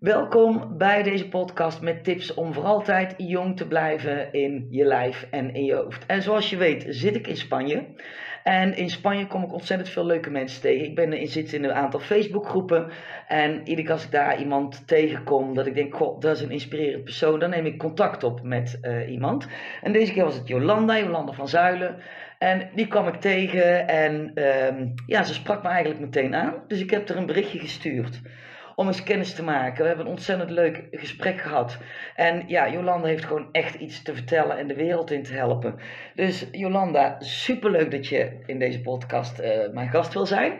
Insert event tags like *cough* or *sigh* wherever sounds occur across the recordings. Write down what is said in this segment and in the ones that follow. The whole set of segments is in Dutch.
Welkom bij deze podcast met tips om voor altijd jong te blijven in je lijf en in je hoofd. En zoals je weet zit ik in Spanje. En in Spanje kom ik ontzettend veel leuke mensen tegen. Ik ben zit in een aantal Facebookgroepen. En iedere keer als ik daar iemand tegenkom dat ik denk, god, dat is een inspirerend persoon, dan neem ik contact op met uh, iemand. En deze keer was het Jolanda, Jolanda van Zuilen. En die kwam ik tegen en um, ja, ze sprak me eigenlijk meteen aan. Dus ik heb er een berichtje gestuurd om eens kennis te maken. We hebben een ontzettend leuk gesprek gehad. En ja, Jolanda heeft gewoon echt iets te vertellen en de wereld in te helpen. Dus Jolanda, superleuk dat je in deze podcast uh, mijn gast wil zijn.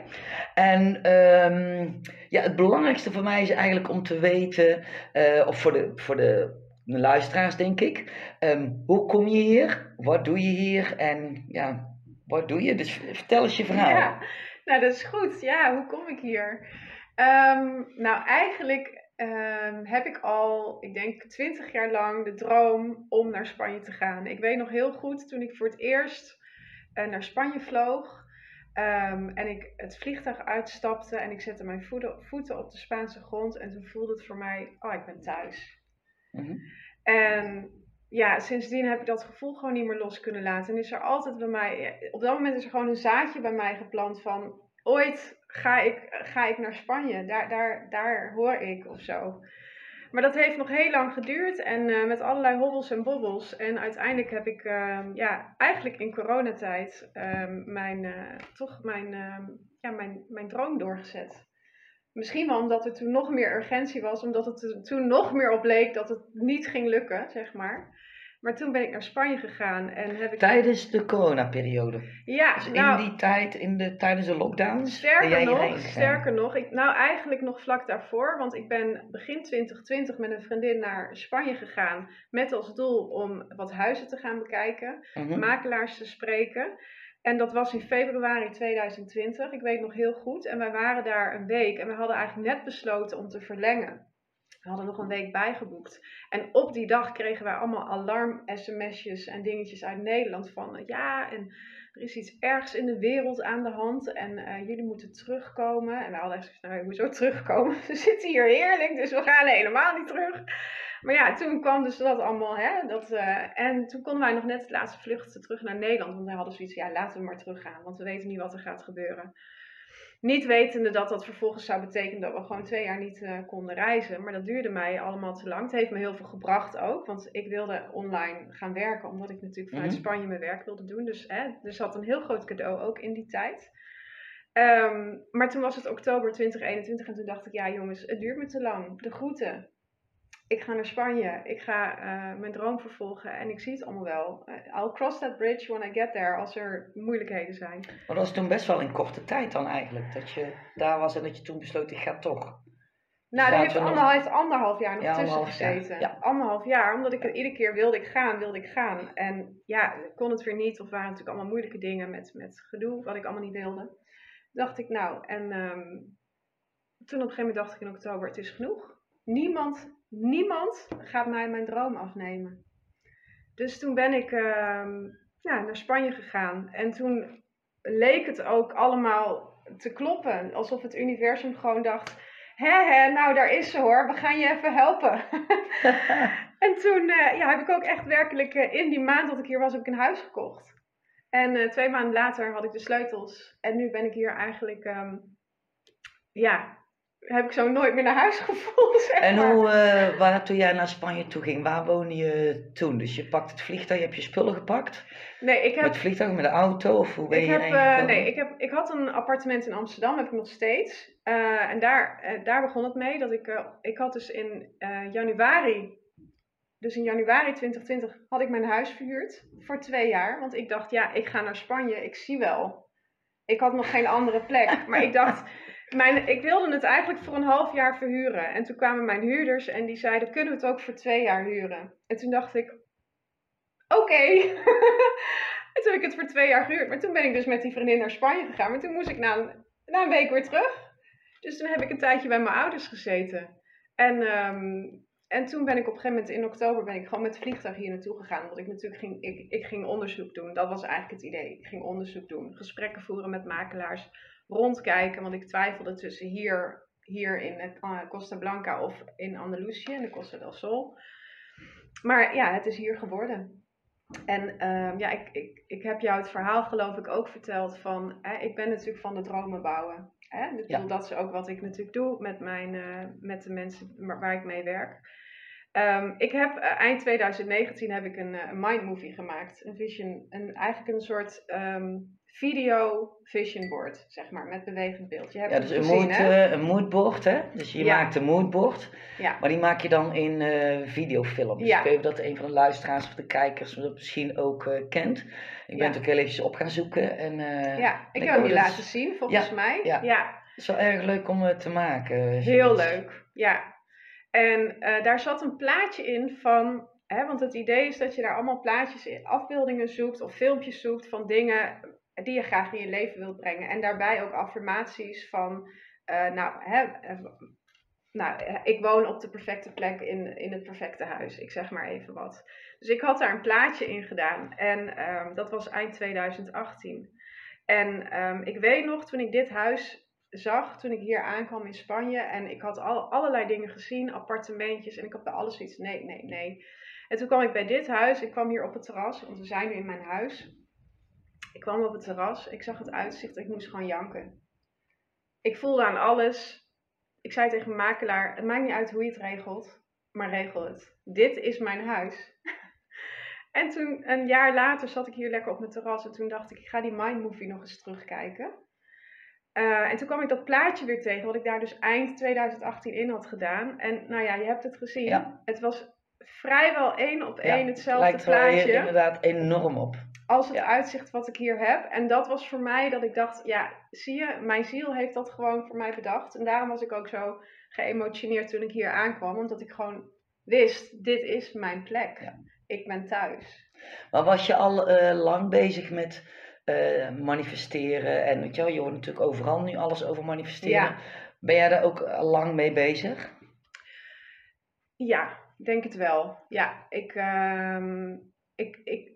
En um, ja, het belangrijkste voor mij is eigenlijk om te weten, uh, of voor de, voor de luisteraars denk ik, um, hoe kom je hier? Wat doe je hier? En ja, wat doe je? Dus vertel eens je verhaal. Ja, nou dat is goed. Ja, hoe kom ik hier? Um, nou, eigenlijk um, heb ik al, ik denk, twintig jaar lang de droom om naar Spanje te gaan. Ik weet nog heel goed toen ik voor het eerst uh, naar Spanje vloog. Um, en ik het vliegtuig uitstapte en ik zette mijn voeten, voeten op de Spaanse grond. En toen voelde het voor mij, oh, ik ben thuis. Mm -hmm. En ja, sindsdien heb ik dat gevoel gewoon niet meer los kunnen laten. En is er altijd bij mij, op dat moment is er gewoon een zaadje bij mij geplant van ooit ga ik, ga ik naar Spanje. Daar, daar, daar hoor ik of zo. Maar dat heeft nog heel lang geduurd en uh, met allerlei hobbels en bobbels. En uiteindelijk heb ik uh, ja, eigenlijk in coronatijd uh, mijn, uh, toch mijn, ja, mijn, mijn droom doorgezet. Misschien wel omdat er toen nog meer urgentie was, omdat het toen nog meer op leek dat het niet ging lukken, zeg maar. Maar toen ben ik naar Spanje gegaan en heb ik... Tijdens de coronaperiode? Ja. Dus nou, in die tijd, in de, tijdens de lockdown? Sterker nog, sterker nog. Ik, nou, eigenlijk nog vlak daarvoor. Want ik ben begin 2020 met een vriendin naar Spanje gegaan. Met als doel om wat huizen te gaan bekijken. Mm -hmm. Makelaars te spreken. En dat was in februari 2020. Ik weet nog heel goed. En wij waren daar een week. En we hadden eigenlijk net besloten om te verlengen. We hadden nog een week bijgeboekt. En op die dag kregen wij allemaal alarm-sms'jes en dingetjes uit Nederland van ja, en er is iets ergs in de wereld aan de hand en uh, jullie moeten terugkomen. En we hadden echt nou, hoezo terugkomen? *laughs* We zitten hier heerlijk, dus we gaan helemaal niet terug. Maar ja, toen kwam dus dat allemaal, hè, dat, uh, en toen konden wij nog net de laatste vlucht terug naar Nederland. Want wij hadden zoiets ja, laten we maar teruggaan, want we weten niet wat er gaat gebeuren. Niet wetende dat dat vervolgens zou betekenen dat we gewoon twee jaar niet uh, konden reizen. Maar dat duurde mij allemaal te lang. Het heeft me heel veel gebracht ook. Want ik wilde online gaan werken. Omdat ik natuurlijk vanuit mm-hmm. Spanje mijn werk wilde doen. Dus hè, er zat een heel groot cadeau ook in die tijd. Um, maar toen was het oktober 2021. En toen dacht ik, ja jongens, het duurt me te lang. De groeten ik ga naar Spanje, ik ga uh, mijn droom vervolgen en ik zie het allemaal wel. Uh, I'll cross that bridge when I get there als er moeilijkheden zijn. Maar dat was toen best wel in korte tijd dan eigenlijk, dat je daar was en dat je toen besloot, ik ga toch. Nou, daar heeft anderhalf, nog... anderhalf jaar nog ja, tussen gezeten. Jaar. Ja. Anderhalf jaar, omdat ik iedere keer wilde ik gaan, wilde ik gaan. En ja, kon het weer niet, of waren natuurlijk allemaal moeilijke dingen met, met gedoe, wat ik allemaal niet wilde. Dacht ik, nou, en um, toen op een gegeven moment dacht ik in oktober, het is genoeg. Niemand niemand gaat mij mijn droom afnemen. Dus toen ben ik uh, ja, naar Spanje gegaan. En toen leek het ook allemaal te kloppen. Alsof het universum gewoon dacht: hè, hè, nou daar is ze hoor, we gaan je even helpen. *laughs* en toen uh, ja, heb ik ook echt werkelijk uh, in die maand dat ik hier was, heb ik een huis gekocht. En uh, twee maanden later had ik de sleutels. En nu ben ik hier eigenlijk um, ja, heb ik zo nooit meer naar huis *laughs* gevoeld. Zeg en hoe, uh, waar, toen jij naar Spanje toe ging, waar woonde je toen? Dus je pakt het vliegtuig, je hebt je spullen gepakt? Nee, ik heb... Met het vliegtuig, met de auto? Of hoe ben ik je heb, uh, Nee, ik, heb, ik had een appartement in Amsterdam, heb ik nog steeds. Uh, en daar, daar begon het mee dat ik, ik had dus in januari, dus in januari 2020 had ik mijn huis verhuurd voor twee jaar. Want ik dacht, ja, ik ga naar Spanje, ik zie wel. Ik had nog geen andere plek, maar ik dacht *laughs* mijn, ik wilde het eigenlijk voor een half jaar verhuren. En toen kwamen mijn huurders en die zeiden, kunnen we het ook voor twee jaar huren? En toen dacht ik, oké. *laughs* En toen heb ik het voor twee jaar gehuurd. Maar toen ben ik dus met die vriendin naar Spanje gegaan. Maar toen moest ik na een, na een week weer terug. Dus toen heb ik een tijdje bij mijn ouders gezeten. En, um, en toen ben ik op een gegeven moment in oktober ben ik gewoon met het vliegtuig hier naartoe gegaan. Want ik natuurlijk ging, ik, ik ging onderzoek doen. Dat was eigenlijk het idee. Ik ging onderzoek doen. Gesprekken voeren met makelaars rondkijken, want ik twijfelde tussen hier, hier in Costa Blanca of in Andalusië, in de Costa del Sol. Maar ja, het is hier geworden. En ehm, ja, ik, ik, ik heb jou het verhaal geloof ik ook verteld van, hè, ik ben natuurlijk van de dromen bouwen. Hè? Ja. Dat is ook wat ik natuurlijk doe met, mijn, uh, met de mensen waar ik mee werk. Um, ik heb uh, eind 2019 heb ik een, uh, mind movie gemaakt. Een vision, een, eigenlijk een soort um, video vision board, zeg maar, met bewegend beeld. Je hebt ja, dus een, mood, uh, een moodboard, hè? Dus je maakt een moodboard, ja. maar die maak je dan in uh, videofilms. Ja. Ik weet dat een van de luisteraars of de kijkers dat misschien ook uh, kent. Ik ben het ook heel eventjes op gaan zoeken. En, ja, ik heb hem je laten zien, volgens mij. Ja. ja. Het is wel erg leuk om te maken. Heel leuk, ja. En daar zat een plaatje in van Hè, want het idee is dat je daar allemaal plaatjes, in, afbeeldingen zoekt of filmpjes zoekt van dingen die je graag in je leven wilt brengen. En daarbij ook affirmaties van, uh, nou, hè, eh, nou, ik woon op de perfecte plek in, in het perfecte huis. Ik zeg maar even wat. Dus ik had daar een plaatje in gedaan. En um, dat was eind 2018. En um, ik weet nog, toen ik dit huis zag, toen ik hier aankwam in Spanje. En ik had al, allerlei dingen gezien, appartementjes. En ik had bij alles iets, nee, nee, nee. En toen kwam ik bij dit huis. Ik kwam hier op het terras, want we zijn nu in mijn huis. Ik kwam op het terras, ik zag het uitzicht, ik moest gewoon janken. Ik voelde aan alles. Ik zei tegen mijn makelaar: Het maakt niet uit hoe je het regelt, maar regel het. Dit is mijn huis. *laughs* en toen, een jaar later, zat ik hier lekker op mijn terras en toen dacht ik: Ik ga die Mind Movie nog eens terugkijken. Uh, en toen kwam ik dat plaatje weer tegen, wat ik daar dus eind 2018 in had gedaan. En nou ja, je hebt het gezien. Het was vrijwel één op één hetzelfde lijkt plaatje. Lijkt inderdaad enorm op als het uitzicht wat ik hier heb. En dat was voor mij dat ik dacht, ja, zie je, mijn ziel heeft dat gewoon voor mij bedacht. En daarom was ik ook zo geëmotioneerd toen ik hier aankwam. Omdat ik gewoon wist, dit is mijn plek. Ja. Ik ben thuis. Maar was je al uh, lang bezig met uh, manifesteren? En weet je, wel, je hoort natuurlijk overal nu alles over manifesteren. Ja. Ben jij daar ook lang mee bezig? Ja, denk het wel. Ja, ik, uh, ik, ik,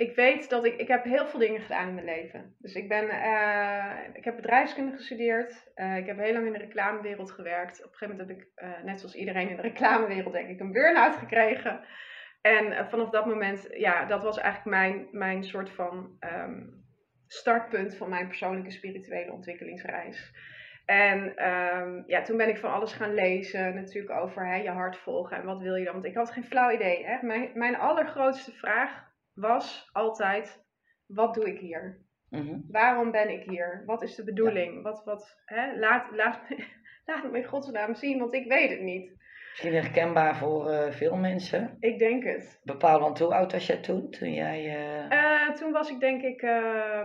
ik weet dat ik, ik heb heel veel dingen gedaan in mijn leven. Dus ik ben, uh, ik heb bedrijfskunde gestudeerd. Uh, ik heb heel lang in de reclamewereld gewerkt. Op een gegeven moment heb ik, uh, net zoals iedereen in de reclamewereld, denk ik, een burn-out gekregen. En vanaf dat moment, ja, dat was eigenlijk mijn, mijn soort van um, startpunt van mijn persoonlijke spirituele ontwikkelingsreis. En um, ja, toen ben ik van alles gaan lezen, natuurlijk over hè, je hart volgen en wat wil je dan. Want ik had geen flauw idee. Hè? Mijn, mijn allergrootste vraag was altijd: wat doe ik hier? Mhm. Waarom ben ik hier? Wat is de bedoeling? Wat, wat, hè? Laat, laat, *laughs* laat het me in godsnaam zien, want ik weet het niet. Misschien herkenbaar voor uh, veel mensen. Ik denk het. Bepaal, want hoe oud was jij toen? Toen, jij, uh... Uh, toen was ik denk ik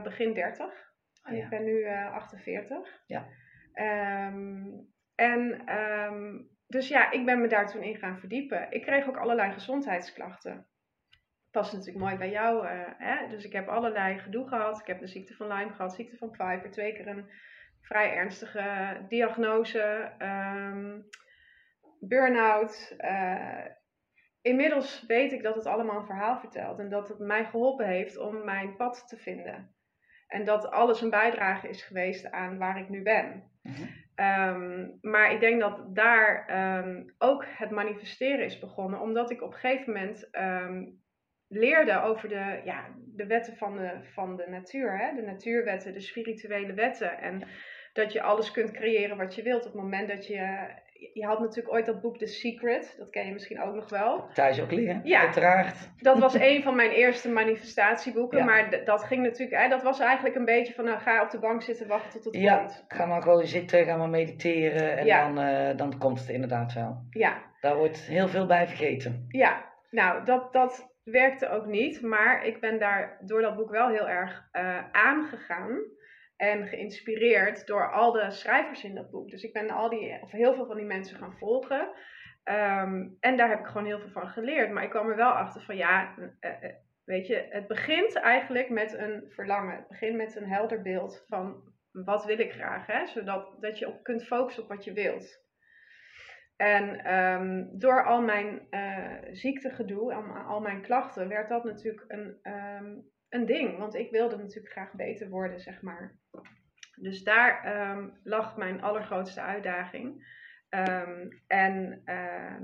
begin 30. Oh, ja. Ik ben nu 48. Ja. Um, en um, dus ja, ik ben me daar toen in gaan verdiepen. Ik kreeg ook allerlei gezondheidsklachten past natuurlijk mooi bij jou. Uh, hè? Dus ik heb allerlei gedoe gehad. Ik heb de ziekte van Lyme gehad, ziekte van Piper, twee keer een vrij ernstige diagnose, um, burn-out. Uh, inmiddels weet ik dat het allemaal een verhaal vertelt en dat het mij geholpen heeft om mijn pad te vinden. En dat alles een bijdrage is geweest aan waar ik nu ben. Mhm. um, maar ik denk dat daar um, ook het manifesteren is begonnen, omdat ik op een gegeven moment um, leerde over de, ja, de wetten van de, van de natuur, hè? de natuurwetten, de spirituele wetten. En dat je alles kunt creëren wat je wilt op het moment dat je. Je had natuurlijk ooit dat boek The Secret, dat ken je misschien ook nog wel. Thuis ook liggen, ja, uiteraard. Dat was *laughs* een van mijn eerste manifestatieboeken, maar dat ging natuurlijk, hè, dat was eigenlijk een beetje van, nou, ga op de bank zitten, wachten tot het ja, komt. ga maar gewoon zitten, ga maar mediteren en dan, uh, dan komt het inderdaad wel. Ja. Daar wordt heel veel bij vergeten. Ja, nou, dat, dat, werkte ook niet. Maar ik ben daar door dat boek wel heel erg uh, aangegaan. En geïnspireerd door al de schrijvers in dat boek. Dus ik ben al die, of heel veel van die mensen gaan volgen. Ehm, en daar heb ik gewoon heel veel van geleerd. Maar ik kwam er wel achter van ja, uh, weet je, het begint eigenlijk met een verlangen. Het begint met een helder beeld van wat wil ik graag. Hè? Zodat dat je op kunt focussen op wat je wilt. En um, door al mijn uh, ziektegedoe, al, al, mijn klachten, werd dat natuurlijk een, um, een ding. Want ik wilde natuurlijk graag beter worden, zeg maar. Dus daar ehm, lag mijn allergrootste uitdaging. Ehm, en ehm,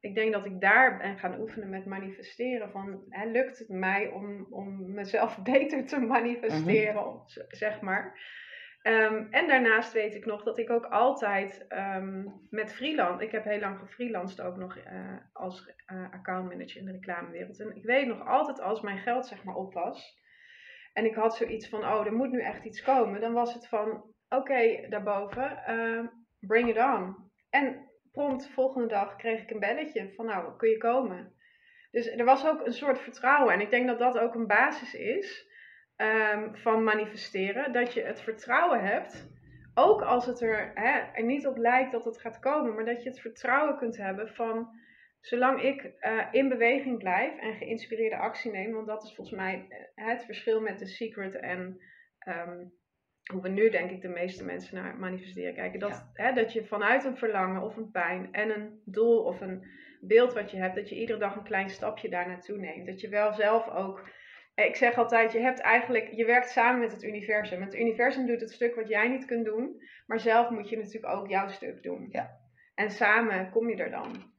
ik denk dat ik daar ben gaan oefenen met manifesteren. Van, hè, lukt het mij om, om mezelf *laughs* beter te manifesteren, mhm. zeg maar. En daarnaast weet ik nog dat ik ook altijd met freelance, ik heb heel lang gefreelanced ook nog uh, als uh, accountmanager in de reclamewereld. En ik weet nog altijd als mijn geld zeg maar op was, en ik had zoiets van, oh, er moet nu echt iets komen. Dan was het van, oké, daarboven, uh, bring it on. En prompt de volgende dag kreeg ik een belletje van, nou, kun je komen? Dus er was ook een soort vertrouwen. En ik denk dat dat ook een basis is um, van manifesteren. Dat je het vertrouwen hebt, ook als het er, hè, er niet op lijkt dat het gaat komen. Maar dat je het vertrouwen kunt hebben van zolang ik uh, in beweging blijf en geïnspireerde actie neem, want dat is volgens mij eh, het verschil met de secret en um, hoe we nu denk ik de meeste mensen naar manifesteren kijken. Dat, hè, dat je vanuit een verlangen of een pijn en een doel of een beeld wat je hebt, dat je iedere dag een klein stapje daar naartoe neemt. Dat je wel zelf ook. Ik zeg altijd, je hebt eigenlijk, je werkt samen met het universum. Het universum doet het stuk wat jij niet kunt doen, maar zelf moet je natuurlijk ook jouw stuk doen. Ja. En samen kom je er dan.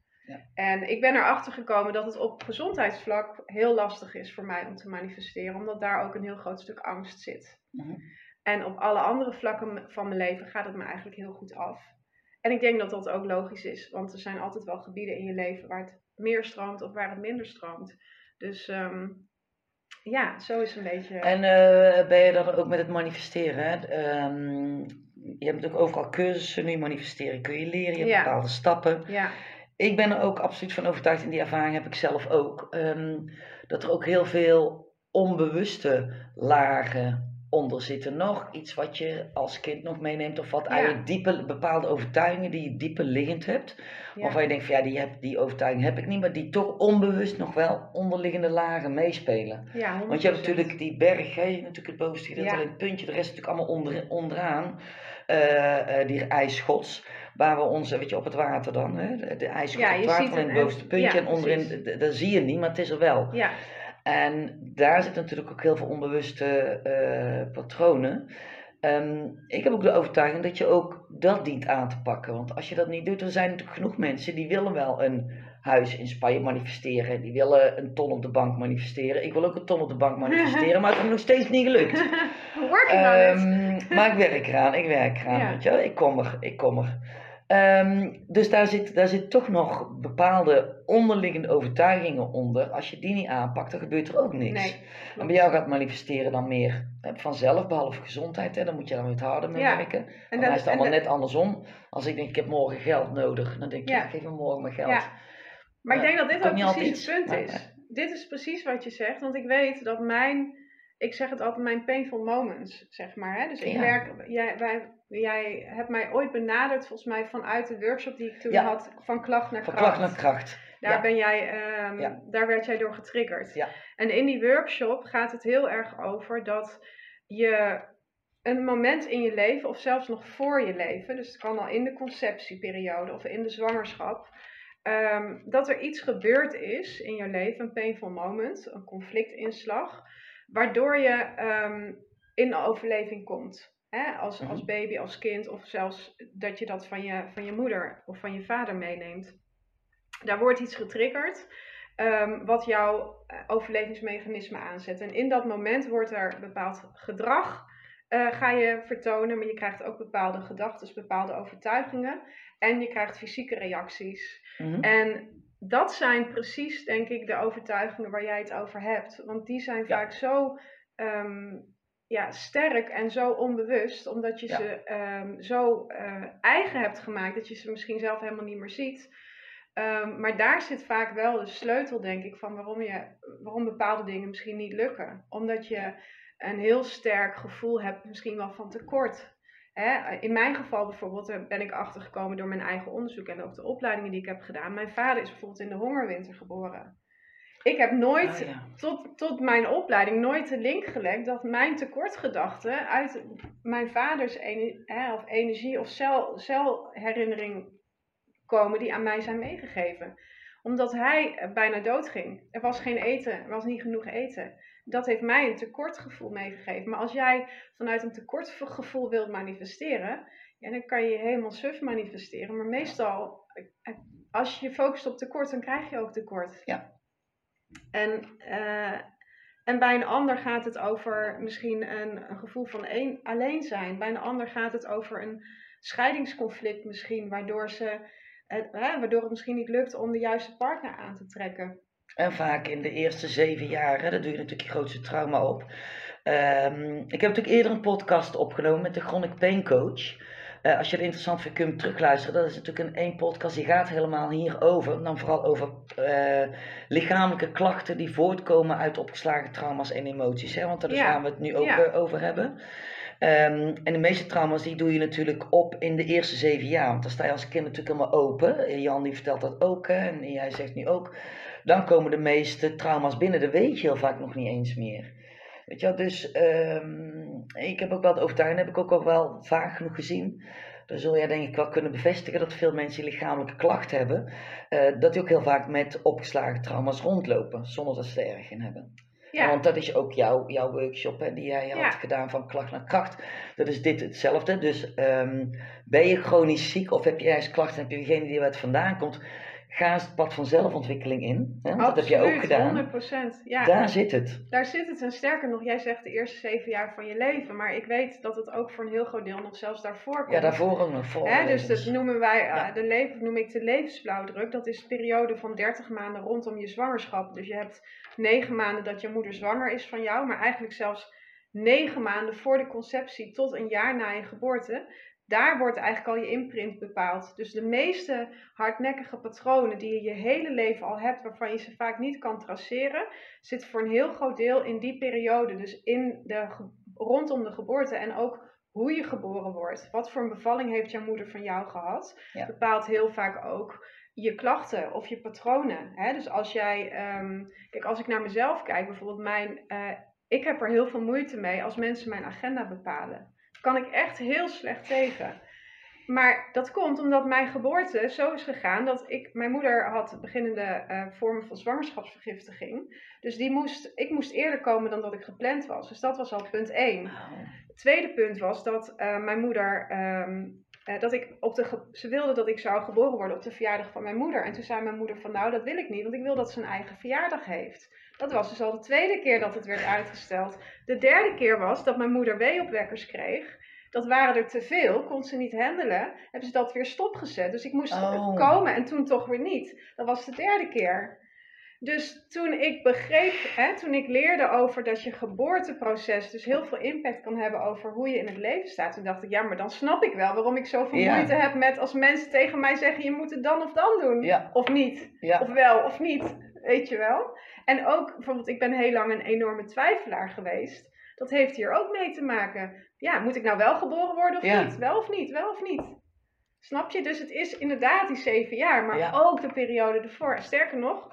En ik ben erachter gekomen dat het op gezondheidsvlak heel lastig is voor mij om te manifesteren, omdat daar ook een heel groot stuk angst zit. Mhm. En op alle andere vlakken van mijn leven gaat het me eigenlijk heel goed af. En ik denk dat dat ook logisch is, want er zijn altijd wel gebieden in je leven waar het meer stroomt of waar het minder stroomt. Dus ehm, ja, zo is een beetje. En uh, ben je dan ook met het manifesteren? Um, je hebt natuurlijk overal cursussen nu manifesteren kun je leren, je hebt bepaalde stappen. Ja ik ben er ook absoluut van overtuigd, en die ervaring heb ik zelf ook, ehm, dat er ook heel veel onbewuste lagen onder zitten. Nog iets wat je als kind nog meeneemt, of wat eigenlijk diepe, bepaalde overtuigingen die je dieper liggend hebt. Ja. Waarvan je denkt van ja, die, heb, die overtuiging heb ik niet, maar die toch onbewust nog wel onderliggende lagen meespelen. Ja, Want je hebt natuurlijk die berg, hè, natuurlijk het bovenste gedeelte, alleen het puntje, de rest natuurlijk allemaal onder, onderaan, uh, uh, die ijsschots waar we onze, weet je, op het water dan, hè, de ijs ja, het water in het bovenste puntje en onderin, dat zie je niet, maar het is er wel. Ja. En daar zitten natuurlijk ook heel veel onbewuste uh, patronen. Um, ik heb ook de overtuiging dat je ook dat dient aan te pakken. Want als je dat niet doet, dan zijn er natuurlijk genoeg mensen die willen wel een huis in Spanje manifesteren. Die willen een ton op de bank manifesteren. Ik wil ook een ton op de bank manifesteren, *laughs* maar het is me nog steeds niet gelukt. *laughs* Working um, Maar ik werk eraan, ik werk eraan. Weet je? Ik kom er, ik kom er. Um, dus daar zit, daar zit toch nog bepaalde onderliggende overtuigingen onder. Als je die niet aanpakt, dan gebeurt er ook niks. Nee, en bij jou gaat manifesteren dan meer vanzelf, behalve gezondheid. Hè, dan moet je dan weer harder mee werken. En dan is het allemaal net andersom. Als ik denk, ik heb morgen geld nodig, dan denk ik, ja. geef me morgen mijn geld. Ja. Maar ik denk dat dit ook precies het punt is. Dit is precies wat je zegt, want ik weet dat mijn, ik zeg het altijd, mijn painful moments, zeg maar. Hè? Dus ik werk, jij, wij Jij hebt mij ooit benaderd, volgens mij vanuit de workshop die ik toen had, van klacht naar van kracht. klacht naar kracht. Daar, ben jij, um, daar werd jij door getriggerd. Ja. En in die workshop gaat het heel erg over dat je een moment in je leven, of zelfs nog voor je leven, dus het kan al in de conceptieperiode of in de zwangerschap, um, dat er iets gebeurd is in je leven, een painful moment, een conflictinslag, waardoor je um, in overleving komt. Hè, als, als mhm. baby, als kind, of zelfs dat je dat van je, van je moeder of van je vader meeneemt. Daar wordt iets getriggerd um, wat jouw eh, overlevingsmechanisme aanzet. En in dat moment wordt er bepaald gedrag uh, ga je vertonen, maar je krijgt ook bepaalde gedachten, bepaalde overtuigingen en je krijgt fysieke reacties. Mhm. En dat zijn precies, denk ik, de overtuigingen waar jij het over hebt. Want die zijn vaak zo um, ja, sterk en zo onbewust, omdat je ze ehm, zo uh, eigen hebt gemaakt dat je ze misschien zelf helemaal niet meer ziet. Um, maar daar zit vaak wel de sleutel, denk ik, van waarom, je, waarom bepaalde dingen misschien niet lukken. Omdat je een heel sterk gevoel hebt, misschien wel van tekort. Hè? In mijn geval bijvoorbeeld ben ik achtergekomen door mijn eigen onderzoek en ook de opleidingen die ik heb gedaan. Mijn vader is bijvoorbeeld in de hongerwinter geboren. Ik heb nooit, ah, tot, tot mijn opleiding, nooit de link gelegd dat mijn tekortgedachten uit mijn vaders hè, of energie of cel, celherinnering komen die aan mij zijn meegegeven. Omdat hij bijna dood ging. Er was geen eten, er was niet genoeg eten. dat heeft mij een tekortgevoel meegegeven. Maar als jij vanuit een tekortgevoel wilt manifesteren, ja, dan kan je helemaal suf manifesteren. Maar meestal, eh, als je je focust op tekort, dan krijg je ook tekort. Ja. En, uh, en bij een ander gaat het over misschien een, gevoel van een, alleen zijn. Bij een ander gaat het over een scheidingsconflict misschien, waardoor, ze, uh, waardoor het misschien niet lukt om de juiste partner aan te trekken. En vaak in de eerste zeven jaar, dat doe je natuurlijk je grootste trauma op. Um, ik heb natuurlijk eerder een podcast opgenomen met de Chronic Pain Coach. Uh, als je het interessant vindt, kun je hem terugluisteren. Dat is natuurlijk een één podcast die gaat helemaal hierover. Dan vooral over uh, lichamelijke klachten die voortkomen uit opgeslagen trauma's en emoties. Hè? Want daar ja. gaan we het nu ook ja. over hebben. Um, en de meeste trauma's die doe je natuurlijk op in de eerste zeven jaar. Want dan sta je als kind natuurlijk helemaal open. Jan die vertelt dat ook hè? en jij zegt nu ook. Dan komen de meeste trauma's binnen. Dat weet je heel vaak nog niet eens meer. Weet je wel, dus um, ik heb ook wel de overtuiging, heb ik ook al wel vaak genoeg gezien. Dan zul jij denk ik wel kunnen bevestigen dat veel mensen die lichamelijke klachten hebben, uh, dat die ook heel vaak met opgeslagen trauma's rondlopen, zonder dat ze er erg in hebben. Ja. Want dat is ook jouw, jouw workshop hè, die jij had ja. gedaan van klacht naar kracht. Dat is dit hetzelfde. Dus um, ben je chronisch ziek of heb je ergens klachten en heb je degene die er wat vandaan komt, ga eens het pad van zelfontwikkeling in. Hè? dat heb je ook gedaan. 100%. Ja. Daar zit het. Daar zit het. En sterker nog, jij zegt de eerste zeven jaar van je leven. Maar ik weet dat het ook voor een heel groot deel nog zelfs daarvoor komt. Ja, daarvoor ook nog. Voor Hè, dus dat noemen wij, ja. de leven, noem ik de levensblauwdruk. Dat is een periode van 30 maanden rondom je zwangerschap. Dus je hebt negen maanden dat je moeder zwanger is van jou. Maar eigenlijk zelfs negen maanden voor de conceptie tot een jaar na je geboorte daar wordt eigenlijk al je imprint bepaald. Dus de meeste hardnekkige patronen die je je hele leven al hebt, waarvan je ze vaak niet kan traceren, zitten voor een heel groot deel in die periode. Dus in de, rondom de geboorte en ook hoe je geboren wordt. Wat voor een bevalling heeft jouw moeder van jou gehad, bepaalt heel vaak ook je klachten of je patronen. Hè? Dus als jij, um, kijk, als ik naar mezelf kijk, bijvoorbeeld mijn, uh, ik heb er heel veel moeite mee als mensen mijn agenda bepalen kan ik echt heel slecht tegen. Maar dat komt omdat mijn geboorte zo is gegaan dat ik, mijn moeder had beginnende uh, vormen van zwangerschapsvergiftiging. Dus die moest, ik moest eerder komen dan dat ik gepland was. Dus dat was al punt 1. Het tweede punt was dat uh, mijn moeder, um, uh, dat ik op de, ze wilde dat ik zou geboren worden op de verjaardag van mijn moeder. En toen zei mijn moeder van nou dat wil ik niet, want ik wil dat ze een eigen verjaardag heeft. Dat was dus al de tweede keer dat het werd uitgesteld. De derde keer was dat mijn moeder weeopwekkers kreeg. Dat waren er te veel, kon ze niet handelen. Hebben ze dat weer stopgezet. Dus ik moest oh. komen en toen toch weer niet. Dat was de derde keer. Dus toen ik begreep, hè, toen ik leerde over dat je geboorteproces dus heel veel impact kan hebben over hoe je in het leven staat, toen dacht ik, ja, maar dan snap ik wel waarom ik zoveel ja. moeite heb met als mensen tegen mij zeggen, je moet het dan of dan doen. Ja. Of niet. Ja. Of wel of niet. Weet je wel? En ook bijvoorbeeld, ik ben heel lang een enorme twijfelaar geweest. Dat heeft hier ook mee te maken. Ja, moet ik nou wel geboren worden of niet? Wel of niet? Wel of niet? Snap je? Dus het is inderdaad die zeven jaar, maar ook de periode ervoor. Sterker nog,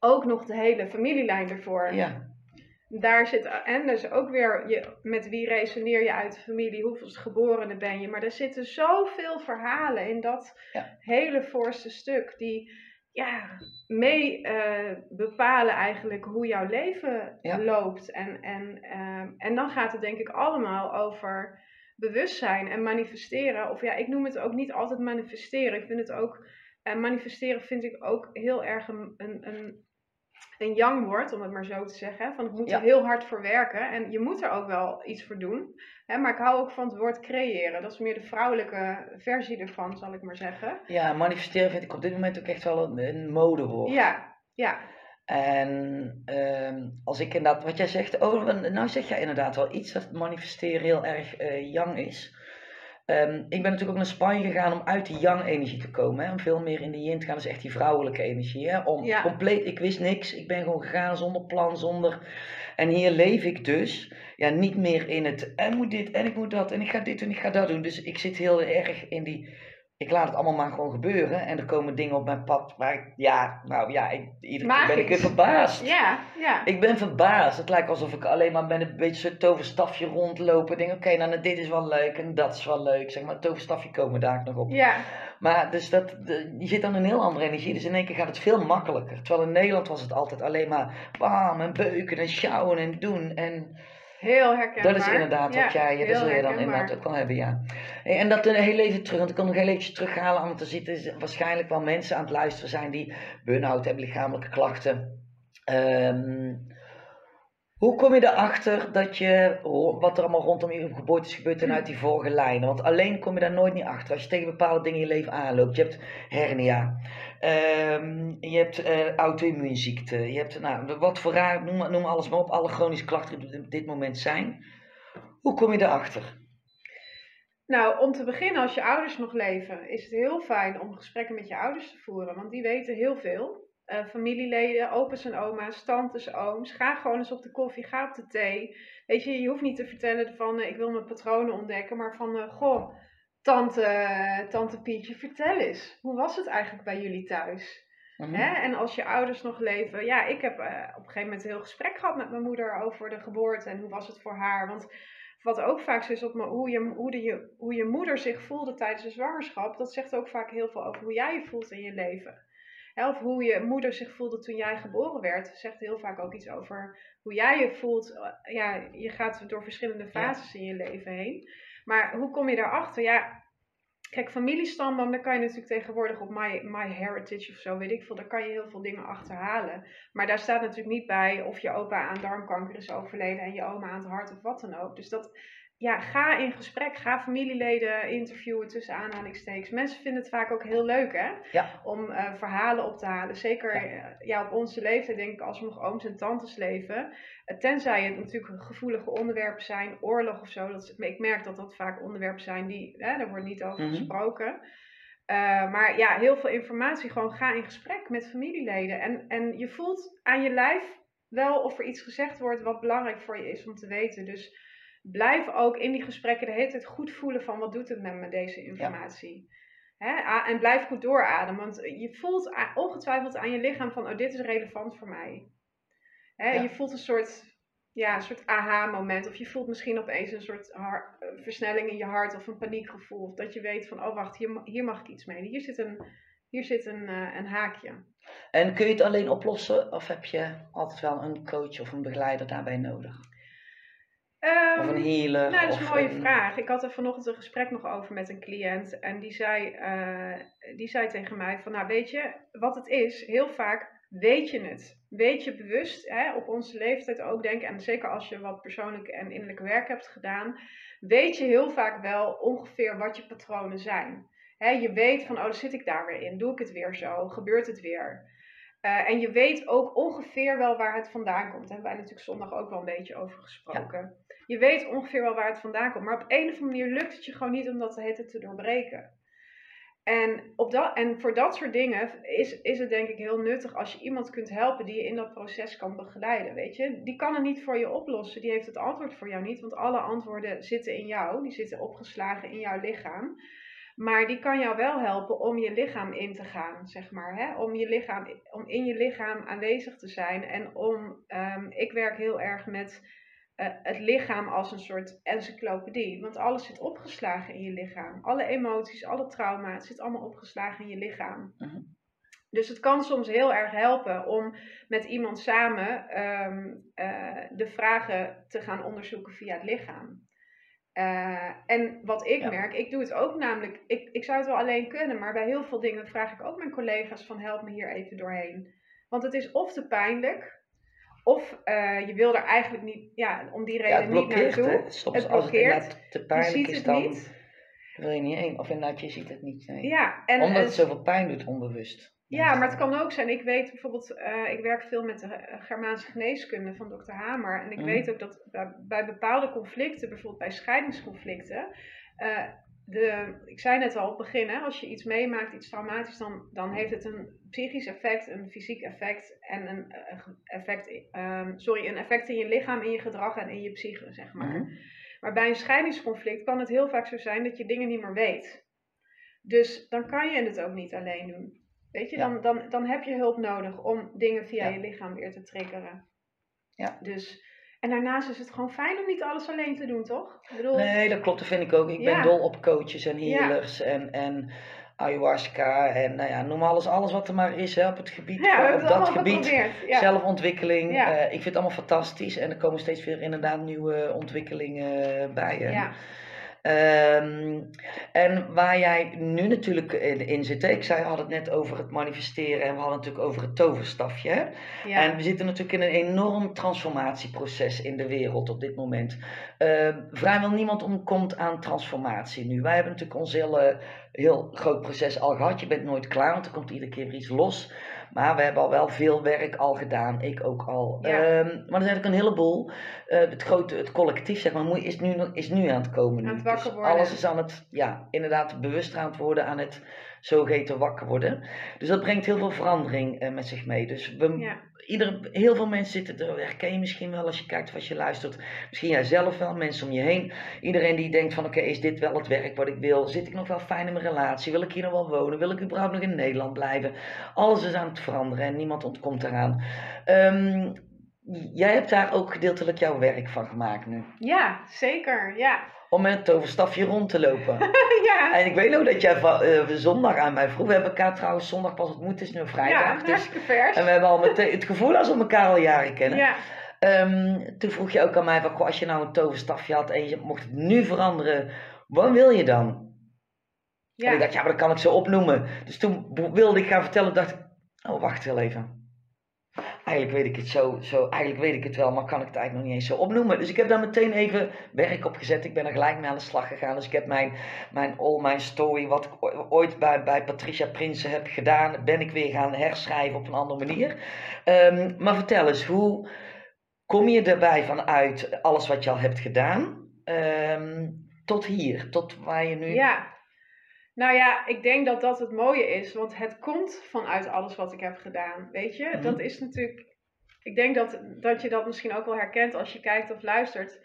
ook nog de hele familielijn ervoor. Ja. Daar zit, en dus ook weer, je, met wie resoneer je uit de familie, hoeveel geborene ben je. Maar er zitten zoveel verhalen in dat hele voorste stuk, die ja, mee uh, bepalen eigenlijk hoe jouw leven loopt. En, en, uh, en dan gaat het denk ik allemaal over bewustzijn en manifesteren. Of ja, ik noem het ook niet altijd manifesteren. Ik vind het ook, uh, manifesteren vind ik ook heel erg een, een, een, een young woord, om het maar zo te zeggen. Van ik moet er heel hard voor werken en je moet er ook wel iets voor doen. Hè, maar ik hou ook van het woord creëren. Dat is meer de vrouwelijke versie ervan, zal ik maar zeggen. Ja, manifesteren vind ik op dit moment ook echt wel een, een modewoord. Ja, ja. En um, als ik inderdaad, wat jij zegt, oh, nou zeg jij inderdaad wel iets dat manifesteren heel erg uh, is. Um, ik ben natuurlijk ook naar Spanje gegaan om uit die yang-energie te komen. Hè, om veel meer in de yin te gaan. Dat is echt die vrouwelijke energie. Hè, om ja. compleet, ik wist niks. Ik ben gewoon gegaan zonder plan, zonder... En hier leef ik dus ja, niet meer in het... En moet dit, en ik moet dat, en ik ga dit doen, ik ga dat doen. Dus ik zit heel erg in die ik laat het allemaal maar gewoon gebeuren. En er komen dingen op mijn pad waar ik, ja, nou ja, ik, iedere keer ben ik weer verbaasd. Ja, ja. Ik ben verbaasd. Het lijkt alsof ik alleen maar met een beetje zo'n toverstafje rondlopen. Denk, oké, nou dit is wel leuk en dat is wel leuk. Zeg maar, toverstafje komen daar nog op. Ja. Maar dus dat, je zit dan een heel andere energie. Dus in één keer gaat het veel makkelijker. Terwijl in Nederland was het altijd alleen maar bam en beuken en sjouwen en doen. En Heel herkenbaar. Dat is inderdaad wat jij, dat zul je dan inderdaad ook wel hebben, ja. En dat een heel even terug, want ik kan nog heel even terughalen, want er zitten waarschijnlijk wel mensen aan het luisteren zijn die burn-out hebben, lichamelijke klachten. Um, hoe kom je erachter dat je, wat er allemaal rondom je geboorte is gebeurd en uit die vorige lijnen? Want alleen kom je daar nooit niet achter. Als je tegen bepaalde dingen in je leven aanloopt. Je hebt hernia. Um, je hebt uh, auto-immuunziekte. Je hebt, nou, wat voor raar, noem, noem alles maar op. Alle chronische klachten die op dit moment zijn. Hoe kom je erachter? Nou, om te beginnen, als je ouders nog leven, is het heel fijn om gesprekken met je ouders te voeren. Want die weten heel veel. Uh, familieleden, opa's en oma's, tantes, ooms. Ga gewoon eens op de koffie, ga op de thee. Weet je, je hoeft niet te vertellen van uh, ik wil mijn patronen ontdekken, maar van uh, goh, tante, tante Pietje, vertel eens. Hoe was het eigenlijk bij jullie thuis? Mhm. En als je ouders nog leven, ja, ik heb op een gegeven moment een heel gesprek gehad met mijn moeder over de geboorte en hoe was het voor haar. Want wat ook vaak zo is op me, hoe, je, hoe, de, hoe je moeder zich voelde tijdens de zwangerschap, dat zegt ook vaak heel veel over hoe jij je voelt in je leven of hoe je moeder zich voelde toen jij geboren werd, zegt heel vaak ook iets over hoe jij je voelt. Eh, ja, je gaat door verschillende fases in je leven heen. Maar hoe kom je daarachter? Ja, kijk, familiestamboom, daar kan je natuurlijk tegenwoordig op My, My Heritage of zo, weet ik veel, daar kan je heel veel dingen achterhalen. Maar daar staat natuurlijk niet bij of je opa aan darmkanker is overleden en je oma aan het hart of wat dan ook. Dus dat, ja, ga in gesprek, ga familieleden interviewen tussen aanhalingstekens. Mensen vinden het vaak ook heel leuk hè, ja. om uh, verhalen op te halen. Zeker ja. Uh, ja. op onze leeftijd denk ik als we nog ooms en tantes leven. Uh, tenzij het natuurlijk gevoelige onderwerpen zijn, oorlog of zo. Dat, ik merk dat dat vaak onderwerpen zijn die, hè, daar wordt niet over mm -hmm. gesproken. maar ja, heel veel informatie. Gewoon ga in gesprek met familieleden. En, en je voelt aan je lijf wel of er iets gezegd wordt wat belangrijk voor je is om te weten. Dus blijf ook in die gesprekken de hele tijd goed voelen van wat doet het met me deze informatie. Hè? En blijf goed doorademen, want je voelt ongetwijfeld aan je lichaam van oh dit is relevant voor mij. Hè? Je voelt een soort, ja, een soort aha-moment of je voelt misschien opeens een soort versnelling in je hart of een paniekgevoel. Of dat je weet van oh wacht, hier, hier mag ik iets mee. Hier zit een, hier zit een, uh, een haakje. En kun je het alleen oplossen of heb je altijd wel een coach of een begeleider daarbij nodig? Um, of een healer? Nou, dat is een mooie vraag. Ik had er vanochtend een gesprek nog over met een cliënt. En die zei, uh, die zei tegen mij van, nou weet je, wat het is, heel vaak weet je het. Weet je bewust, hè, op onze leeftijd ook denk en zeker als je wat persoonlijk en innerlijk werk hebt gedaan, weet je heel vaak wel ongeveer wat je patronen zijn. Hè, je weet van, oh, dan zit ik daar weer in, doe ik het weer zo, gebeurt het weer. Uh, en je weet ook ongeveer wel waar het vandaan komt. Daar hebben wij natuurlijk zondag ook wel een beetje over gesproken. Ja je weet ongeveer wel waar het vandaan komt. Maar op een of andere manier lukt het je gewoon niet om dat te, te doorbreken. En, op dat, en voor dat soort dingen is, is het denk ik heel nuttig als je iemand kunt helpen die je in dat proces kan begeleiden. Weet je? Die kan het niet voor je oplossen, die heeft het antwoord voor jou niet, want alle antwoorden zitten in jou, die zitten opgeslagen in jouw lichaam. Maar die kan jou wel helpen om je lichaam in te gaan, zeg maar. Hè? Om, je lichaam, om in je lichaam aanwezig te zijn. En om, um, ik werk heel erg met uh, het lichaam als een soort encyclopedie. Want alles zit opgeslagen in je lichaam. Alle emoties, alle trauma, het zit allemaal opgeslagen in je lichaam. Uh -huh. Dus het kan soms heel erg helpen om met iemand samen um, uh, de vragen te gaan onderzoeken via het lichaam. Uh, en wat ik ja. merk, ik doe het ook namelijk, ik, ik zou het wel alleen kunnen, maar bij heel veel dingen vraag ik ook mijn collega's van help me hier even doorheen. Want het is of te pijnlijk, of uh, je wil er eigenlijk niet, ja, om die reden ja, niet naartoe. Hè? Soms het als het te pijnlijk je is, dan niet. wil je niet heen. Of inderdaad, je ziet het niet. Nee. Ja, en, Omdat het zoveel pijn doet onbewust. Ja, maar het kan ook zijn. Ik weet bijvoorbeeld, uh, ik werk veel met de Germaanse geneeskunde van dokter Hamer. En ik mm. weet ook dat bij, bij, bepaalde conflicten, bijvoorbeeld bij scheidingsconflicten, uh, de, ik zei net al op het begin, hè, als je iets meemaakt, iets traumatisch, dan, dan heeft het een psychisch effect, een fysiek effect en een effect, um, sorry, een effect in je lichaam, in je gedrag en in je psyche, zeg maar. -hmm. Maar bij een scheidingsconflict kan het heel vaak zo zijn dat je dingen niet meer weet. Dus dan kan je het ook niet alleen doen. Weet je, dan, dan, dan heb je hulp nodig om dingen via je lichaam weer te triggeren. Ja. Dus, en daarnaast is het gewoon fijn om niet alles alleen te doen, toch? Ik bedoel, nee, dat klopt, dat vind ik ook. Ik ben dol op coaches en healers en, en ayahuasca en nou ja, noem alles, alles wat er maar is hè, op het gebied, ja, op dat gebied, zelfontwikkeling. Uh, ik vind het allemaal fantastisch en er komen steeds weer inderdaad nieuwe ontwikkelingen bij. Ja. Um, en waar jij nu natuurlijk in, zit, ik zei, had het net over het manifesteren en we hadden het natuurlijk over het toverstafje. Ja. En we zitten natuurlijk in een enorm transformatieproces in de wereld op dit moment. Uh, vrijwel niemand ontkomt aan transformatie nu. Wij hebben natuurlijk ons hele, heel groot proces al gehad. Je bent nooit klaar, want er komt iedere keer iets los. Maar we hebben al wel veel werk al gedaan, ik ook al. Ehm, maar er zijn ook een heleboel. Uh, het grote, het collectief, zeg maar, is nu, is nu aan het komen. Aan het wakker dus worden. alles is aan het, ja, inderdaad bewust aan het worden, aan het zogeheten wakker worden. Dus dat brengt heel veel verandering uh, met zich mee. Dus we, ja ieder, heel veel mensen zitten er, herken je misschien wel als je kijkt of als je luistert. Misschien jij zelf wel, mensen om je heen. Iedereen die denkt van oké, is dit wel het werk wat ik wil? Zit ik nog wel fijn in mijn relatie? Wil ik hier nog wel wonen? Wil ik überhaupt nog in Nederland blijven? Alles is aan het veranderen en niemand ontkomt eraan. Um, jij hebt daar ook gedeeltelijk jouw werk van gemaakt nu. Ja, zeker. Ja om met het toverstafje rond te lopen. *laughs* ja. En ik weet nog dat jij uh, zondag aan mij vroeg. We hebben elkaar trouwens zondag pas ontmoet, het is nu vrijdag. Ja, dus, vers. En we hebben al meteen het gevoel alsof we elkaar al jaren kennen. Ja. Um, toen vroeg je ook aan mij, van, als je nou een toverstafje had en je mocht het nu veranderen, wat wil je dan? Ja. En ik dacht, ja, maar dat kan ik zo opnoemen. Dus toen wilde ik gaan vertellen, dacht ik, oh, wacht wel even eigenlijk weet ik het zo, zo, eigenlijk weet ik het wel, maar kan ik het eigenlijk nog niet eens zo opnoemen. Dus ik heb daar meteen even werk op gezet. Ik ben er gelijk mee aan de slag gegaan. Dus ik heb mijn, mijn all my story, wat ik ooit bij, bij Patricia Prinsen heb gedaan, ben ik weer gaan herschrijven op een andere manier. Um, maar vertel eens, hoe kom je erbij vanuit alles wat je al hebt gedaan, um, tot hier, tot waar je nu... Ja, nou ja, ik denk dat dat het mooie is, want het komt vanuit alles wat ik heb gedaan. Weet je, mhm. dat is natuurlijk. Ik denk dat, dat je dat misschien ook wel herkent als je kijkt of luistert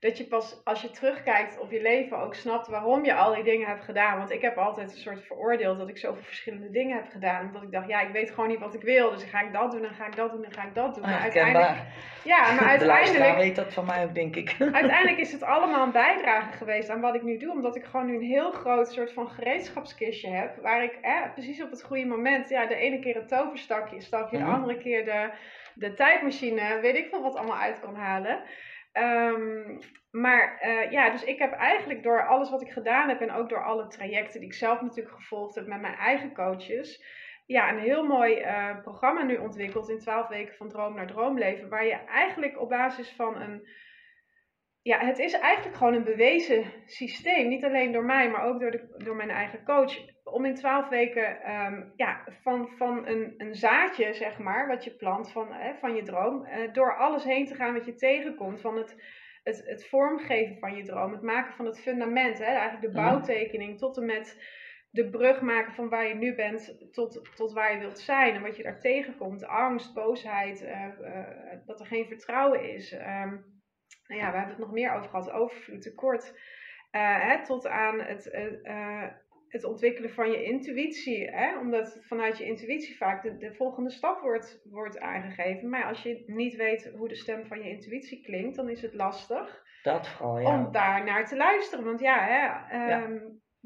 dat je pas als je terugkijkt op je leven ook snapt waarom je al die dingen hebt gedaan. Want ik heb altijd een soort veroordeeld dat ik zoveel verschillende dingen heb gedaan. Omdat ik dacht, ja, ik weet gewoon niet wat ik wil. Dus ga ik dat doen, dan ga ik dat doen, dan ga ik dat doen. Maar uiteindelijk. Ja, maar *laughs* uiteindelijk. weet dat van mij ook, denk ik. *laughs* Uiteindelijk is het allemaal een bijdrage geweest aan wat ik nu doe. Omdat ik gewoon nu een heel groot soort van gereedschapskistje heb. Waar ik eh, precies op het goede moment, ja, de ene keer het toverstakje, stapje, de mhm. andere keer de, de tijdmachine, weet ik veel wat allemaal uit kan halen. Um, maar uh, ja, dus ik heb eigenlijk door alles wat ik gedaan heb en ook door alle trajecten die ik zelf natuurlijk gevolgd heb met mijn eigen coaches, ja, een heel mooi uh, programma nu ontwikkeld in 12 weken van droom naar droomleven, waar je eigenlijk op basis van een, ja, het is eigenlijk gewoon een bewezen systeem, niet alleen door mij, maar ook door, de, door mijn eigen coach, om in 12 weken um, ja, van, van een, een zaadje, zeg maar, wat je plant van, hè, van je droom, uh, door alles heen te gaan wat je tegenkomt, van het het, het vormgeven van je droom, het maken van het fundament, hè, eigenlijk de mhm. bouwtekening, tot en met de brug maken van waar je nu bent tot, tot waar je wilt zijn en wat je daar tegenkomt. Angst, boosheid, uh, uh, dat er geen vertrouwen is. Um, nou ja, we hebben het nog meer over gehad, overvloed, tekort. Uh, hè, tot aan het, het ontwikkelen van je intuïtie. Hè? Omdat vanuit je intuïtie vaak de, de volgende stap wordt, wordt aangegeven. Maar als je niet weet hoe de stem van je intuïtie klinkt, dan is het lastig. Dat vooral, ja. Om daar naar te luisteren. Want ja, hè, ehm,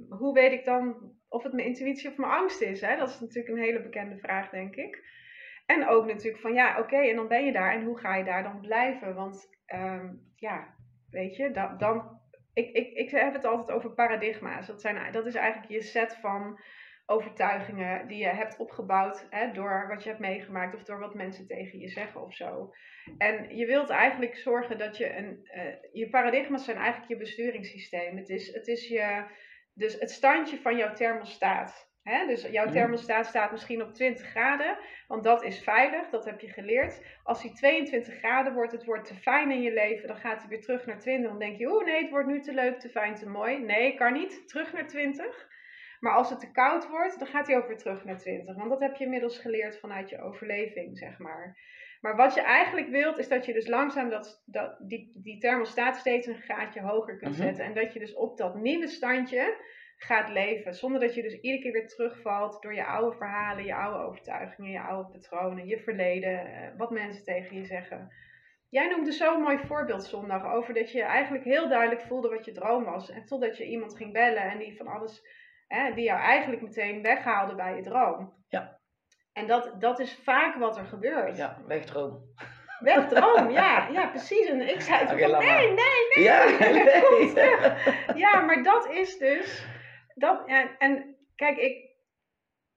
hoe weet ik dan of het mijn intuïtie of mijn angst is? Hè? Dat is natuurlijk een hele bekende vraag, denk ik. En ook natuurlijk van ja, oké, en dan ben je daar. En hoe ga je daar dan blijven? Want ehm, ja, weet je, dan, dan ik, ik, ik heb het altijd over paradigma's. Dat, zijn, dat is eigenlijk je set van overtuigingen die je hebt opgebouwd hè, door wat je hebt meegemaakt of door wat mensen tegen je zeggen of zo. En je wilt eigenlijk zorgen dat je een. Uh, je paradigma's zijn eigenlijk je besturingssysteem. Het is, het is je. Dus het standje van jouw thermostaat. Dus jouw thermostaat staat misschien op 20 graden, want dat is veilig, dat heb je geleerd. Als die 22 graden wordt, het wordt te fijn in je leven, dan gaat hij weer terug naar 20. Dan denk je, oeh nee, het wordt nu te leuk, te fijn, te mooi. Nee, kan niet, terug naar 20. Maar als het te koud wordt, dan gaat hij ook weer terug naar 20. Want dat heb je inmiddels geleerd vanuit je overleving, zeg maar. Maar wat je eigenlijk wilt, is dat je dus langzaam dat, dat, die, die thermostaat steeds een graadje hoger kunt mhm. zetten. En dat je dus op dat nieuwe standje gaat leven. Zonder dat je dus iedere keer weer terugvalt door je oude verhalen, je oude overtuigingen, je oude patronen, je verleden, eh, wat mensen tegen je zeggen. Jij noemde zo'n mooi voorbeeld zondag over dat je eigenlijk heel duidelijk voelde wat je droom was. En totdat je iemand ging bellen en die van alles, hè, die jou eigenlijk meteen weghaalde bij je droom. Ja. En dat, dat is vaak wat er gebeurt. Ja, wegdroom. Wegdroom, ja, *laughs* ja, precies. En ik zei toen okay, nee, nee, nee, ja, nee. *laughs* ja, maar dat is dus, dat, en, en kijk, ik,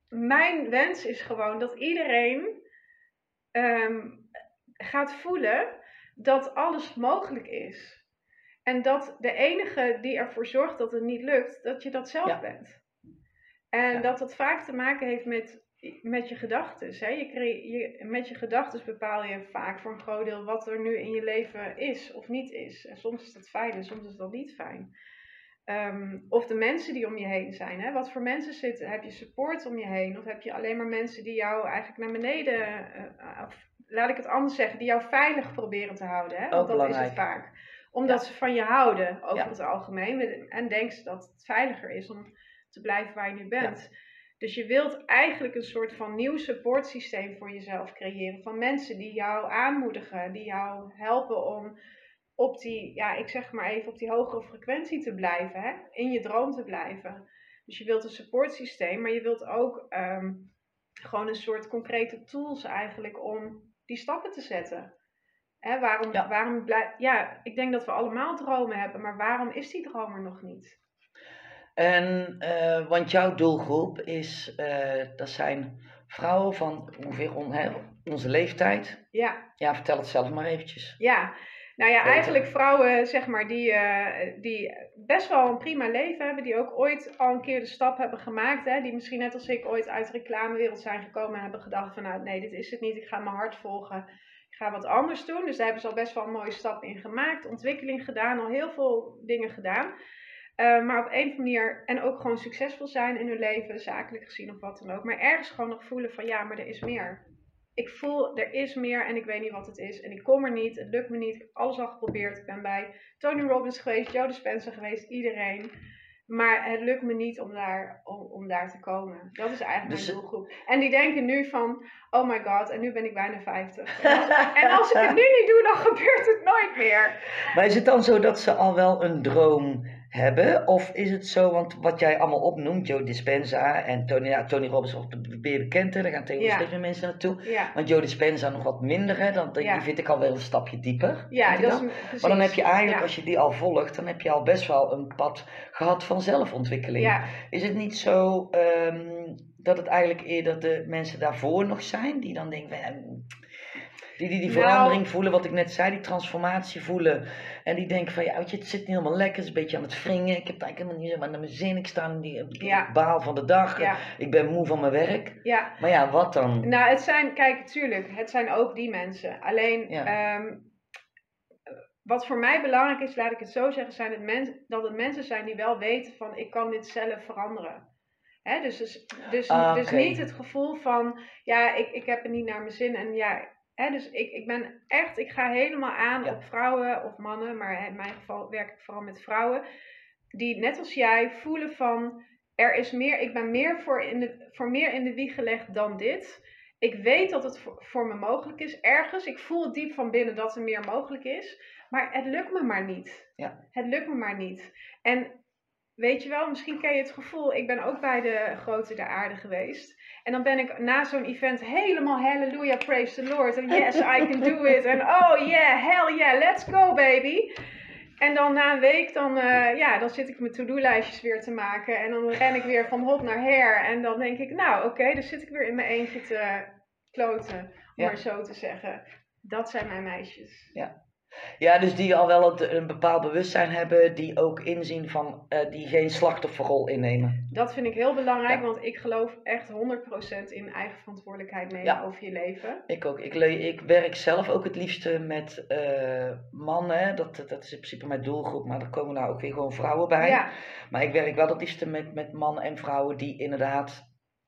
mijn wens is gewoon dat iedereen ehm, gaat voelen dat alles mogelijk is. En dat de enige die ervoor zorgt dat het niet lukt, dat je dat zelf bent. En dat dat vaak te maken heeft met, met je gedachten. Je, je, met je gedachten bepaal je vaak voor een groot deel wat er nu in je leven is of niet is. En soms is dat fijn en soms is dat niet fijn. Ehm, of de mensen die om je heen zijn. Hè? Wat voor mensen zitten? Heb je support om je heen? Of heb je alleen maar mensen die jou eigenlijk naar beneden, uh, laat ik het anders zeggen, die jou veilig proberen te houden? Hè? Want dat is het vaak. Omdat ze van je houden over het algemeen. En denken ze dat het veiliger is om te blijven waar je nu bent. Dus je wilt eigenlijk een soort van nieuw supportsysteem voor jezelf creëren. Van mensen die jou aanmoedigen, die jou helpen om op die, ja, ik zeg maar even, op die hogere frequentie te blijven, hè? in je droom te blijven. Dus je wilt een supportsysteem, maar je wilt ook ehm, gewoon een soort concrete tools eigenlijk om die stappen te zetten. Hè, waarom, ja. waarom blij, ja, ik denk dat we allemaal dromen hebben, maar waarom is die droom er nog niet? En, uh, want jouw doelgroep is, uh, dat zijn vrouwen van ongeveer on, onze leeftijd. Ja. Ja, vertel het zelf maar eventjes. Ja, nou ja, eigenlijk vrouwen zeg maar, die, uh, die best wel een prima leven hebben, die ook ooit al een keer de stap hebben gemaakt, hè, die misschien net als ik ooit uit de reclamewereld zijn gekomen en hebben gedacht van nou nee, dit is het niet, ik ga mijn hart volgen, ik ga wat anders doen. Dus daar hebben ze al best wel een mooie stap in gemaakt, ontwikkeling gedaan, al heel veel dingen gedaan. Uh, maar op een manier, en ook gewoon succesvol zijn in hun leven, zakelijk gezien of wat dan ook. Maar ergens gewoon nog voelen van ja, maar er is meer ik voel, er is meer en ik weet niet wat het is. En ik kom er niet, het lukt me niet. Ik heb alles al geprobeerd. Ik ben bij Tony Robbins geweest, Joe Dispenza geweest, iedereen. Maar het lukt me niet om daar, om, om daar te komen. Dat is eigenlijk mijn dus- doelgroep. En die denken nu van, oh my god, en nu ben ik bijna 50. en als ik het *laughs* nu niet doe, dan gebeurt het nooit meer. Maar is het dan zo dat ze al wel een droom hebben? Of is het zo, want wat jij allemaal opnoemt, Joe Dispenza en Tony, ja, Tony Robbins, ben je bekend, hè? daar gaan tegenwoordig steeds meer mensen naartoe. Ja. Want Joe Dispenza nog wat minder, hè? Dan, die vind ik al wel een stapje dieper. Ja, dat is, maar dan heb je eigenlijk, als je die al volgt, dan heb je al best wel een pad gehad van zelfontwikkeling. Is het niet zo um, dat het eigenlijk eerder de mensen daarvoor nog zijn, die dan denken, die die, die nou. verandering voelen, wat ik net zei, die transformatie voelen. En die denken van, ja, weet je, het zit niet helemaal lekker, het is een beetje aan het wringen. Ik heb eigenlijk helemaal niet zo naar mijn zin. Ik sta in die, baal van de dag. Ik ben moe van mijn werk. Ja. Maar ja, wat dan? Nou, het zijn, kijk, tuurlijk, het zijn ook die mensen. Alleen, ehm, wat voor mij belangrijk is, laat ik het zo zeggen, zijn het mens, dat het mensen zijn die wel weten van, ik kan dit zelf veranderen. Hè, dus, dus, dus, ah, dus niet het gevoel van, ja, ik, ik heb het niet naar mijn zin en ja, dus ik, ik ben echt, ik ga helemaal aan op vrouwen of mannen, maar in mijn geval werk ik vooral met vrouwen, die net als jij voelen van, er is meer, ik ben meer voor, in de, voor meer in de wieg gelegd dan dit. Ik weet dat het voor, voor me mogelijk is ergens. Ik voel diep van binnen dat er meer mogelijk is. Maar het lukt me maar niet. Ja. Het lukt me maar niet. En weet je wel, misschien ken je het gevoel. Ik ben ook bij de grote der aarde geweest. En dan ben ik na zo'n event helemaal hallelujah, praise the Lord. En *laughs* yes, I can do it. En oh yeah, hell yeah, let's go baby. En dan na een week, dan, uh, ja, dan zit ik mijn to-do-lijstjes weer te maken. En dan ren ik weer van hot naar her. En dan denk ik, nou oké, okay, dan zit ik weer in mijn eentje te kloten. Om maar zo te zeggen. Dat zijn mijn meisjes. Ja. Ja, dus die al wel een bepaald bewustzijn hebben, die ook inzien van, uh, die geen slachtofferrol innemen. Dat vind ik heel belangrijk, want ik geloof echt 100% in eigen verantwoordelijkheid nemen over je leven. Ik ook. Ik, ik werk zelf ook het liefste met uh, mannen, dat, dat is in principe mijn doelgroep, maar er komen nou ook weer gewoon vrouwen bij. Ja. Maar ik werk wel het liefste met, met mannen en vrouwen die inderdaad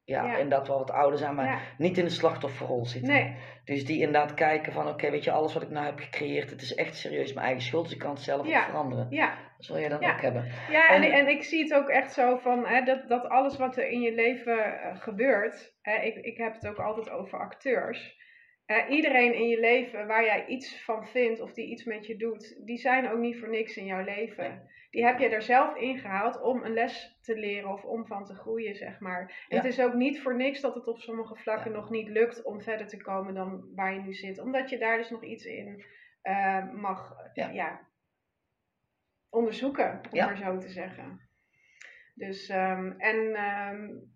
ja, inderdaad wel wat ouder zijn, maar niet in de slachtofferrol zitten. Nee. Dus die inderdaad kijken van, oké, weet je, alles wat ik nou heb gecreëerd, het is echt serieus mijn eigen schuld, dus ik kan het zelf ook veranderen. Ja. Dat zul je dan ook hebben. Ja, en, en, ik zie het ook echt zo van, hè, dat, dat alles wat er in je leven eh, gebeurt, hè, ik, ik heb het ook altijd over acteurs. Iedereen in je leven waar jij iets van vindt of die iets met je doet, die zijn ook niet voor niks in jouw leven. Die heb je er zelf ingehaald om een les te leren of om van te groeien, zeg maar. Het is ook niet voor niks dat het op sommige vlakken nog niet lukt om verder te komen dan waar je nu zit. Omdat je daar dus nog iets in uh, mag ja. onderzoeken, om maar zo te zeggen. Dus, um, en um,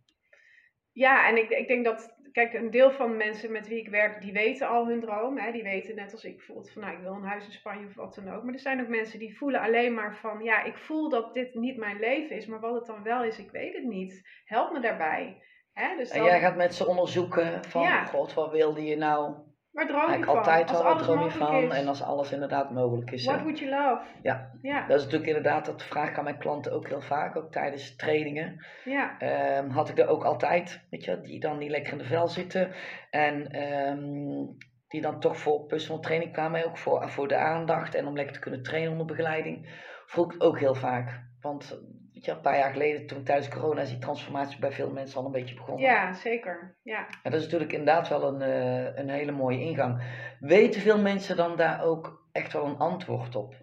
ja, en ik, ik denk dat kijk, een deel van de mensen met wie ik werk, die weten al hun droom. Hè? Die weten net als ik bijvoorbeeld van, nou, ik wil een huis in Spanje of wat dan ook. Maar er zijn ook mensen die voelen alleen maar van, ja, ik voel dat dit niet mijn leven is. Maar wat het dan wel is, ik weet het niet. Help me daarbij. Hè? Dus dan... En jij gaat met ze onderzoeken van, ja. god, wat wilde je nou? Waar droom je van? altijd wel wat droom je van. En als alles inderdaad mogelijk is. What would you love? Ja. ja, dat is natuurlijk inderdaad, dat vraag ik aan mijn klanten ook heel vaak, ook tijdens trainingen. Ja. Um, had ik er ook altijd, weet je, die dan niet lekker in de vel zitten. En um, die dan toch voor personal training kwamen, ook voor, voor de aandacht en om lekker te kunnen trainen onder begeleiding. Vroeg ik ook heel vaak. Want weet je, een paar jaar geleden, toen tijdens corona, is die transformatie bij veel mensen al een beetje begonnen. Ja, zeker. Ja. En dat is natuurlijk inderdaad wel een, uh, een hele mooie ingang. Weten veel mensen dan daar ook echt wel een antwoord op?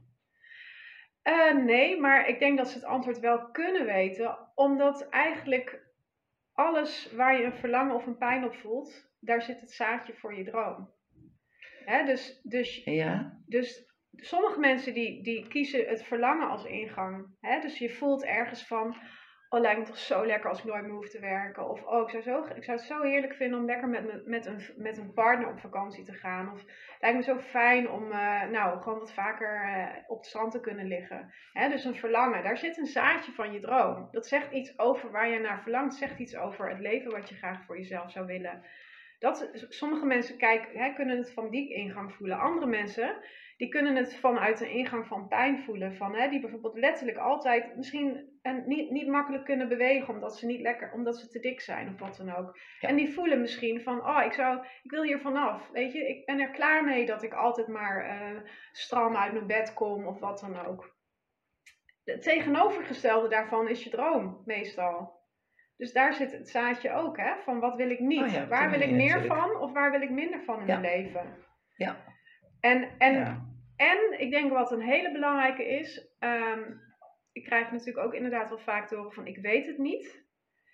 Uh, nee, maar ik denk dat ze het antwoord wel kunnen weten, omdat eigenlijk alles waar je een verlangen of een pijn op voelt, daar zit het zaadje voor je droom. Hè, dus, dus, ja. dus sommige mensen die, die kiezen het verlangen als ingang. Hè? Dus je voelt ergens van, oh lijkt me toch zo lekker als ik nooit meer hoef te werken. Of oh, ik zou, zo, ik zou het zo heerlijk vinden om lekker met, met, een, met een partner op vakantie te gaan. Of lijkt me zo fijn om uh, nou, gewoon wat vaker uh, op het strand te kunnen liggen. Hè? Dus een verlangen, daar zit een zaadje van je droom. Dat zegt iets over waar je naar verlangt. zegt iets over het leven wat je graag voor jezelf zou willen. Dat, sommige mensen kijken, hè, kunnen het van die ingang voelen. Andere mensen die kunnen het vanuit de ingang van pijn voelen. Van, hè, die bijvoorbeeld letterlijk altijd misschien en niet, niet makkelijk kunnen bewegen omdat ze niet lekker, omdat ze te dik zijn of wat dan ook. En die voelen misschien van, oh, ik, zou, ik wil hier vanaf. Weet je, ik ben er klaar mee dat ik altijd maar uh, stram uit mijn bed kom of wat dan ook. Het tegenovergestelde daarvan is je droom, meestal. Dus daar zit het zaadje ook, hè? Van wat wil ik niet? Oh waar wil ik meer van of waar wil ik minder van in mijn leven? Ja. En, en en ik denk wat een hele belangrijke is, um, ik krijg natuurlijk ook inderdaad wel vaak te horen van ik weet het niet.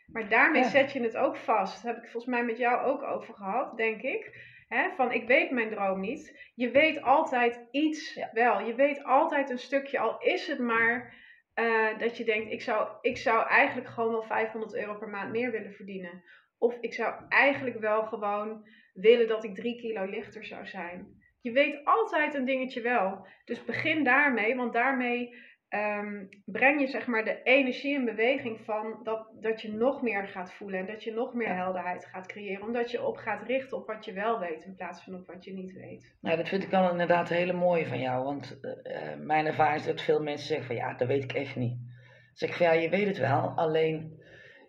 Maar daarmee zet je het ook vast. Daar heb ik volgens mij met jou ook over gehad, denk ik. He, van ik weet mijn droom niet. Je weet altijd iets wel. Je weet altijd een stukje, al is het maar uh, dat je denkt, ik zou, ik zou eigenlijk gewoon wel 500 euro per maand meer willen verdienen. Of ik zou eigenlijk wel gewoon willen dat ik drie kilo lichter zou zijn. Je weet altijd een dingetje wel. Dus begin daarmee, want daarmee um, breng je zeg maar de energie in beweging van dat, dat je nog meer gaat voelen en dat je nog meer helderheid gaat creëren. Omdat je op gaat richten op wat je wel weet in plaats van op wat je niet weet. Nou, dat vind ik wel inderdaad hele mooie van jou. Want uh, mijn ervaring is dat veel mensen zeggen van ja, dat weet ik echt niet. Zeg ik van ja, je weet het wel, alleen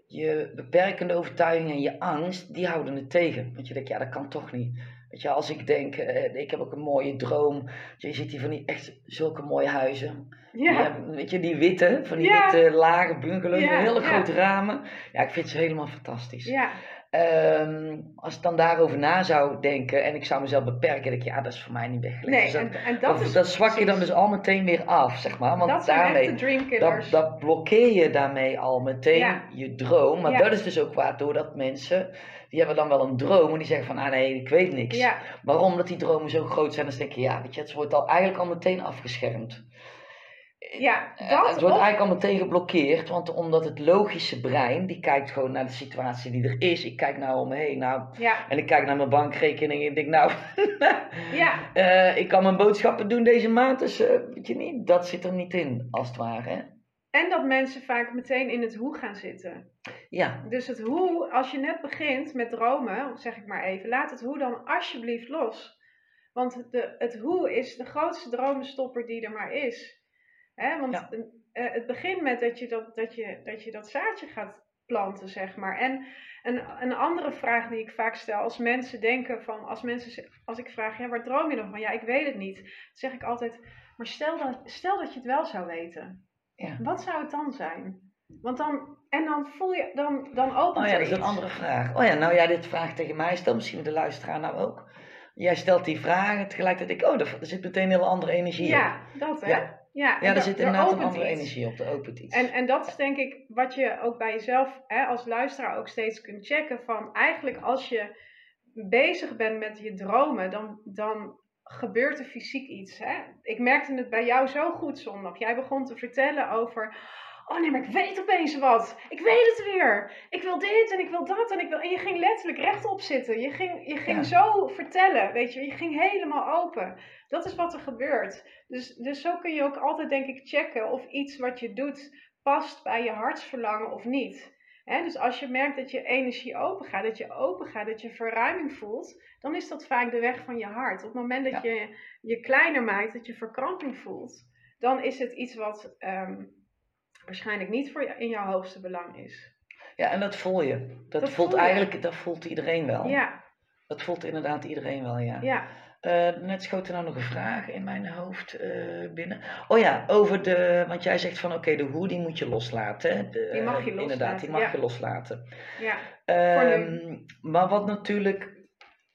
je beperkende overtuiging en je angst, die houden het tegen. Want je denkt, ja, dat kan toch niet. Weet je, als ik denk, uh, ik heb ook een mooie droom. Je ziet hier van die echt zulke mooie huizen. Ja. weet je, die witte, van die witte lage bungalows hele grote ramen. Ja, ik vind ze helemaal fantastisch. Ja. Um, als ik dan daarover na zou denken en ik zou mezelf beperken, denk ik, ja, dat is voor mij niet weggelegd. Nee, dus dat, en, en dat, dat, dat zwak je dan dus al meteen weer af, zeg maar. Want dat daarmee, dat, dat blokkeer je daarmee al meteen je droom. Maar dat is dus ook waardoor dat mensen die hebben dan wel een droom en die zeggen van, ah nee, ik weet niks. Ja. Waarom? Dat die dromen zo groot zijn, dan denk je, ja, weet je, het wordt al eigenlijk al meteen afgeschermd. Ja, eh, dat het wordt eigenlijk al meteen geblokkeerd, want omdat het logische brein, die kijkt gewoon naar de situatie die er is. Ik kijk nou om me heen, nou, ja. en ik kijk naar mijn bankrekening en ik denk, nou, *laughs* ja. Uh, ik kan mijn boodschappen doen deze maand, dus uh, weet je niet, dat zit er niet in, als het ware. Hè? En dat mensen vaak meteen in het hoe gaan zitten. Ja. Dus het hoe, als je net begint met dromen, zeg ik maar even, laat het hoe dan alsjeblieft los. Want de, het hoe is de grootste dromenstopper die er maar is. Hè? Want ja. uh, het begint met dat je dat, dat, je, dat je dat zaadje gaat planten, zeg maar. En een, een andere vraag die ik vaak stel als mensen denken van, als mensen, als ik vraag, ja, waar droom je dan van? Ja, ik weet het niet. Dan zeg ik altijd, maar stel dat, stel dat je het wel zou weten. Ja. Wat zou het dan zijn? Want dan, en dan voel je, dan, dan opent Oh ja, dat is een andere vraag. Oh ja, nou ja, dit vraag tegen mij, stel misschien de luisteraar nou ook. Jij stelt die vraag, tegelijkertijd denk ik, oh, er zit meteen een hele andere energie ja, Dat, hè? Ja, ja, ja er zit inderdaad een andere energie op, er opent iets. En, en dat is denk ik wat je ook bij jezelf hè, als luisteraar ook steeds kunt checken. Van eigenlijk als je bezig bent met je dromen, dan, dan gebeurt er fysiek iets. Hè? Ik merkte het bij jou zo goed zondag. Jij begon te vertellen over Oh nee, maar ik weet opeens wat. Ik weet het weer. Ik wil dit en ik wil dat en ik wil. En je ging letterlijk rechtop zitten. Je ging, je ging zo vertellen, weet je. Je ging helemaal open. Dat is wat er gebeurt. Dus, dus zo kun je ook altijd, denk ik, checken of iets wat je doet past bij je hartsverlangen of niet. dus als je merkt dat je energie open gaat, dat je open gaat, dat je verruiming voelt, dan is dat vaak de weg van je hart. Op het moment dat je je kleiner maakt, dat je verkramping voelt, dan is het iets wat ehm, waarschijnlijk niet voor je, in jouw hoogste belang is. Ja, en dat voel je. Dat, voelt eigenlijk, dat voelt iedereen wel. Ja. Dat voelt inderdaad iedereen wel, ja. Ja. Uh, net schoot er nou nog een vraag in mijn hoofd uh, binnen. Oh ja, over de. Want jij zegt van oké, de hoe die moet je loslaten. De, die mag je loslaten. Inderdaad, die mag je loslaten. Ja. Um, maar wat natuurlijk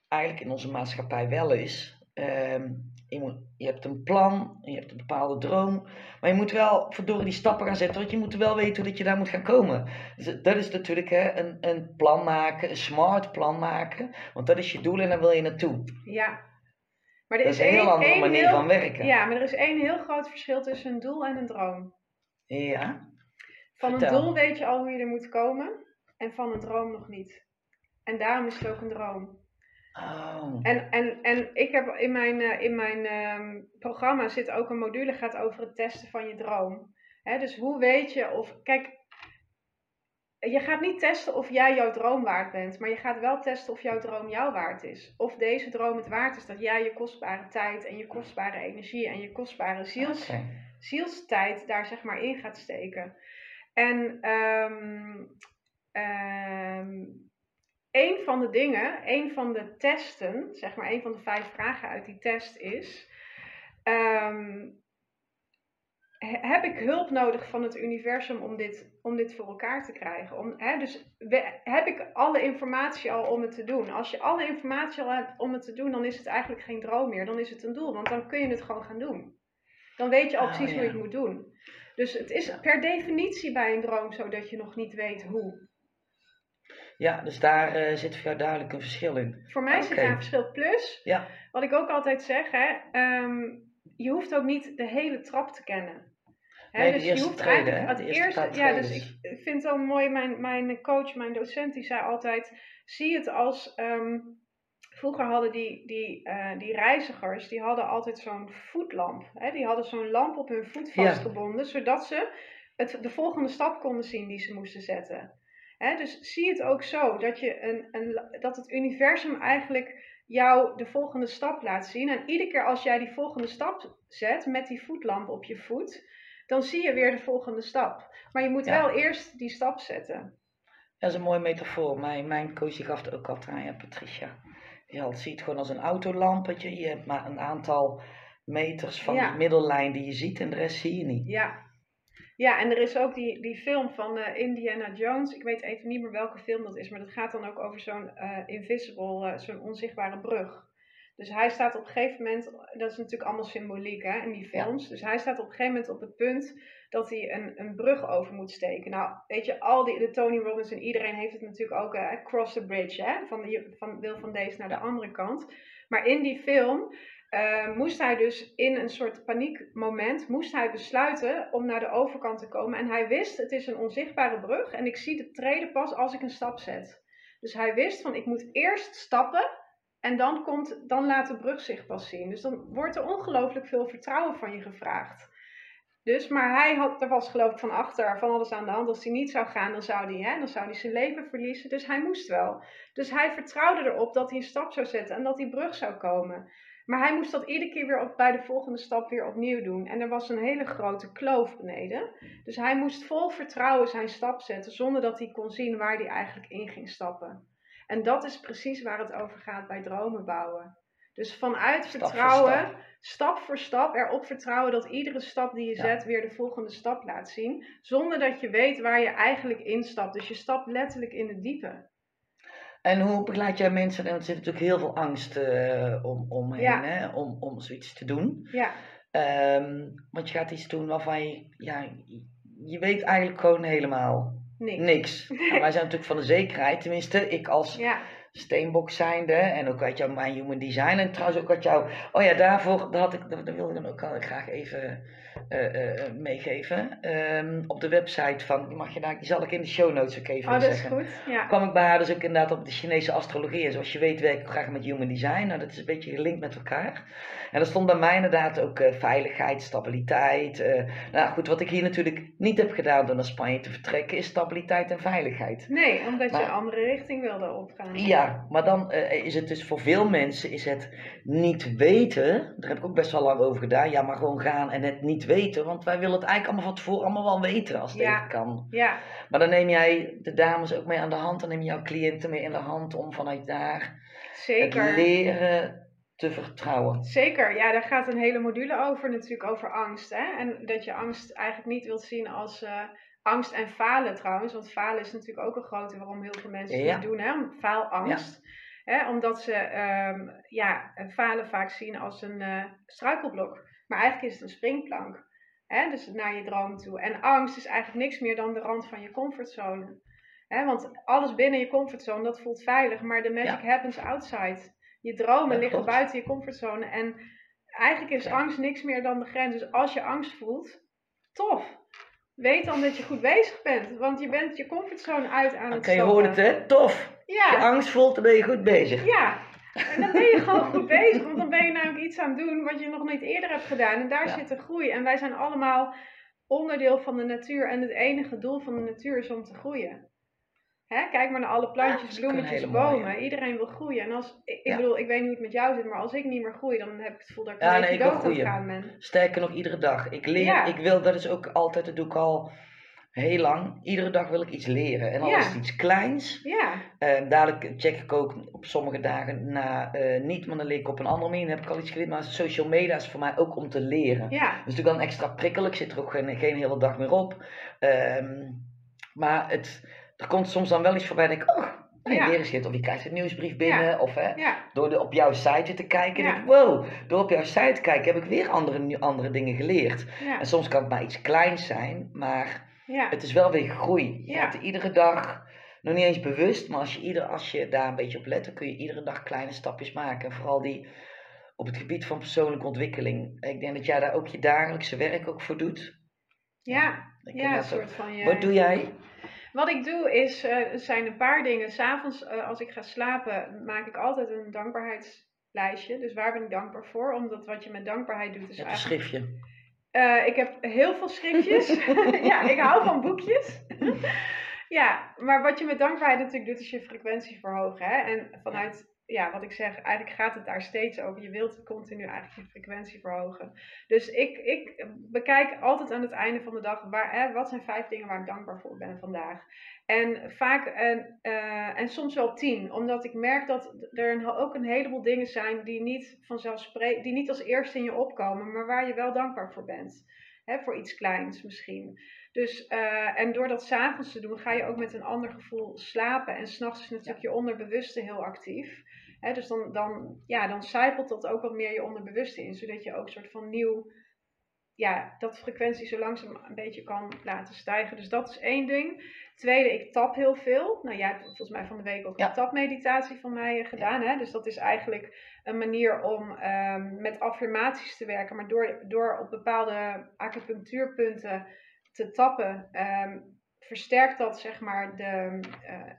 eigenlijk in onze maatschappij wel is. Um, je, moet, je hebt een plan, je hebt een bepaalde droom. Maar je moet wel verdorie die stappen gaan zetten, want je moet wel weten dat je daar moet gaan komen. Dus dat is natuurlijk hè, een, een plan maken, een smart plan maken. Want dat is je doel en daar wil je naartoe. Ja. Maar er dat is, een heel andere manier van werken. Ja, maar er is één heel groot verschil tussen een doel en een droom. Ja. Van een doel weet je al hoe je er moet komen. En van een droom nog niet. En daarom is het ook een droom. Oh. En, en, en ik heb in mijn, uh, in mijn um, programma zit ook een module gaat over het testen van je droom. He, dus hoe weet je of. Kijk, je gaat niet testen of jij jouw droom waard bent, maar je gaat wel testen of jouw droom jou waard is. Of deze droom het waard is dat jij je kostbare tijd en je kostbare energie en je kostbare ziels, zielstijd daar zeg maar in gaat steken. En um, um, een van de dingen, een van de testen, zeg maar een van de vijf vragen uit die test is: ehm, heb ik hulp nodig van het universum om dit, om dit voor elkaar te krijgen? Om, hè, dus heb ik alle informatie al om het te doen? Als je alle informatie al hebt om het te doen, dan is het eigenlijk geen droom meer, dan is het een doel, want dan kun je het gewoon gaan doen. Dan weet je al oh, precies hoe je het moet doen. Dus het is per definitie bij een droom zo dat je nog niet weet hoe. Ja, dus daar uh, zit voor jou duidelijk een verschil in. Voor mij zit daar een verschil. Plus, ja. wat ik ook altijd zeg, hè, um, je hoeft ook niet de hele trap te kennen. Hè, nee, dus je hoeft treden, het eerste, ja, dus ik, vind het wel mooi, mijn, mijn coach, mijn docent, die zei altijd, zie het als, um, vroeger hadden die, die, uh, die reizigers, die hadden altijd zo'n voetlamp. Hè, die hadden zo'n lamp op hun voet vastgebonden, zodat ze het, de volgende stap konden zien die ze moesten zetten dus zie het ook zo, dat, je een, een, dat het universum eigenlijk jou de volgende stap laat zien. En iedere keer als jij die volgende stap zet met die voetlamp op je voet, dan zie je weer de volgende stap. Maar je moet wel eerst die stap zetten. Dat is een mooie metafoor. Mijn, mijn coach gaf het ook altijd aan, ja, Patricia. Je ziet het gewoon als een autolampetje. Je hebt maar een aantal meters van de middellijn die je ziet en de rest zie je niet. Ja, ja, en er is ook die, die film van uh, Indiana Jones. Ik weet even niet meer welke film dat is, maar dat gaat dan ook over zo'n uh, invisible, uh, zo'n onzichtbare brug. Dus hij staat op een gegeven moment, dat is natuurlijk allemaal symboliek hè, in die films. Dus hij staat op een gegeven moment op het punt dat hij een, een brug over moet steken. Nou, weet je, al die, de Tony Robbins en iedereen heeft het natuurlijk ook, cross the bridge, hè, van, de, van, wil van deze naar de andere kant. Maar in die film uh, moest hij dus in een soort paniekmoment, moest hij besluiten om naar de overkant te komen. En hij wist, het is een onzichtbare brug en ik zie de treden pas als ik een stap zet. Dus hij wist van, ik moet eerst stappen en dan, komt, dan laat de brug zich pas zien. Dus dan wordt er ongelooflijk veel vertrouwen van je gevraagd. Dus, maar hij had, er was geloof ik van achter van alles aan de hand. Als hij niet zou gaan, dan zou hij, hè, dan zou hij zijn leven verliezen. Dus hij moest wel. Dus hij vertrouwde erop dat hij een stap zou zetten en dat die brug zou komen. Maar hij moest dat iedere keer weer op, bij de volgende stap weer opnieuw doen. En er was een hele grote kloof beneden. Dus hij moest vol vertrouwen zijn stap zetten, zonder dat hij kon zien waar hij eigenlijk in ging stappen. En dat is precies waar het over gaat bij dromen bouwen. Dus vanuit vertrouwen, stap voor stap, erop vertrouwen dat iedere stap die je zet weer de volgende stap laat zien. Zonder dat je weet waar je eigenlijk instapt. Dus je stapt letterlijk in het diepe. En hoe begeleid jij mensen? En er zit natuurlijk heel veel angst uh, om, omheen hè? Om, om zoiets te doen. Ja. Um, want je gaat iets doen waarvan je, ja, je weet eigenlijk gewoon helemaal niks. niks. *laughs* wij zijn natuurlijk van de zekerheid, tenminste ik als ja. Steenbok zijnde en ook uit jouw mijn human design en trouwens ook uit jou. Oh ja, daarvoor dat had ik, dat, dat wilde ik dan ook graag even uh, meegeven. Um, op de website van, mag je daar, die zal ik in de show notes ook even oh, dat zeggen. Is goed. Ja. kwam ik bij haar dus ook inderdaad op de Chinese astrologie. En zoals je weet werk ik graag met human design. Nou, dat is een beetje gelinkt met elkaar. En er stond bij mij inderdaad ook uh, veiligheid, stabiliteit. Nou goed, wat ik hier natuurlijk niet heb gedaan door naar Spanje te vertrekken, is stabiliteit en veiligheid. Nee, omdat maar, je een andere richting wilde opgaan. Ja, maar dan uh, is het dus voor veel mensen is het niet weten. Daar heb ik ook best wel lang over gedaan. Ja, maar gewoon gaan en het niet weten. Want wij willen het eigenlijk allemaal van tevoren allemaal wel weten als het ja. even kan. Ja. Maar dan neem jij de dames ook mee aan de hand. Dan neem je jouw cliënten mee in de hand om vanuit daar Zeker. het leren te vertrouwen. Zeker, ja, daar gaat een hele module over, natuurlijk over angst. Hè? En dat je angst eigenlijk niet wilt zien als uh, angst en falen trouwens. Want falen is natuurlijk ook een grote waarom heel veel mensen Ja. dit doen, hè? faalangst. Hè? Omdat ze ehm, ja, falen vaak zien als een eh, struikelblok. Maar eigenlijk is het een springplank. Hè? Dus naar je droom toe. En angst is eigenlijk niks meer dan de rand van je comfortzone. Hè? Want alles binnen je comfortzone, dat voelt veilig. Maar de magic happens outside. Je dromen liggen buiten je comfortzone. En eigenlijk is angst niks meer dan de grens. Dus als je angst voelt, tof. Weet dan dat je goed bezig bent. Want je bent je comfortzone uit aan het Oké, je hoort het hè? Tof! Als je Ja, angst voelt, dan ben je goed bezig. ja. En dan ben je gewoon goed bezig. Want dan ben je namelijk iets aan het doen wat je nog niet eerder hebt gedaan. En daar Ja. zit de groei. En wij zijn allemaal onderdeel van de natuur. En het enige doel van de natuur is om te groeien. Hè? Kijk maar naar alle plantjes, bloemetjes, mooie. bomen. Iedereen wil groeien. En als, ik, bedoel, ik weet niet hoe het met jou zit, maar als ik niet meer groei, dan heb ik het gevoel dat ik Ja, een nee, dood aan het groeien. gaan ben. Sterker nog, iedere dag. Ik leer, ik wil, dat is ook altijd, dat doe ik al heel lang. Iedere dag wil ik iets leren. En al Ja. is het iets kleins. Ja, eh, dadelijk check ik ook op sommige dagen na, eh, niet, maar dan leer ik op een andere manier. Dan heb ik al iets geleerd. Maar social media is voor mij ook om te leren. ja, Dat is natuurlijk wel een extra prikkel. Ik zit er ook geen, geen hele dag meer op. Ehm, maar het, er komt soms dan wel iets voorbij. Denk ik, oh, nee, Ja. weer eens dit. Of je krijgt een nieuwsbrief binnen. Of hè, ja, door de, op jouw site te kijken. Ja. denk ik, wow, door op jouw site te kijken heb ik weer andere, andere dingen geleerd. En soms kan het maar iets kleins zijn. Maar het is wel weer groei. Je er iedere dag, nog niet eens bewust. Maar als je, ieder, als je daar een beetje op let, dan kun je iedere dag kleine stapjes maken. En vooral die op het gebied van persoonlijke ontwikkeling. Ik denk dat jij daar ook je dagelijkse werk ook voor doet. Ja, ja, een dat soort van je... Wat doe jij? Wat ik doe is, er zijn een paar dingen. S'avonds eh als ik ga slapen maak ik altijd een dankbaarheidslijstje. Dus waar ben ik dankbaar voor? Omdat wat je met dankbaarheid doet is Je hebt een eigenlijk... schriftje. Eh, ik heb heel veel schriftjes. *laughs* ja, ik hou van boekjes. ja, maar wat je met dankbaarheid natuurlijk doet is je frequentie verhogen. Hè? En vanuit, ja, wat ik zeg, eigenlijk gaat het daar steeds over. Je wilt continu eigenlijk je frequentie verhogen. Dus ik, ik bekijk altijd aan het einde van de dag, waar, hè, wat zijn vijf dingen waar ik dankbaar voor ben vandaag. En vaak, en, eh, en soms wel tien, omdat ik merk dat er ook een heleboel dingen zijn die niet vanzelfsprekend, die niet als eerste in je opkomen, maar waar je wel dankbaar voor bent. Hè, voor iets kleins misschien. Dus, eh, en door dat s'avonds te doen, ga je ook met een ander gevoel slapen. En s'nachts is natuurlijk je onderbewuste heel actief. Hè, dus dan, dan, ja, dan zijpelt dat ook wat meer je onderbewuste in, zodat je ook een soort van nieuw, ja, dat frequentie zo langzaam een beetje kan laten stijgen. Dus dat is één ding. Tweede, ik tap heel veel. Nou, jij hebt volgens mij van de week ook Ja. een tapmeditatie van mij eh, gedaan. Hè? Dus dat is eigenlijk een manier om ehm, met affirmaties te werken. Maar door, door op bepaalde acupunctuurpunten te tappen, ehm, versterkt dat zeg maar de, eh,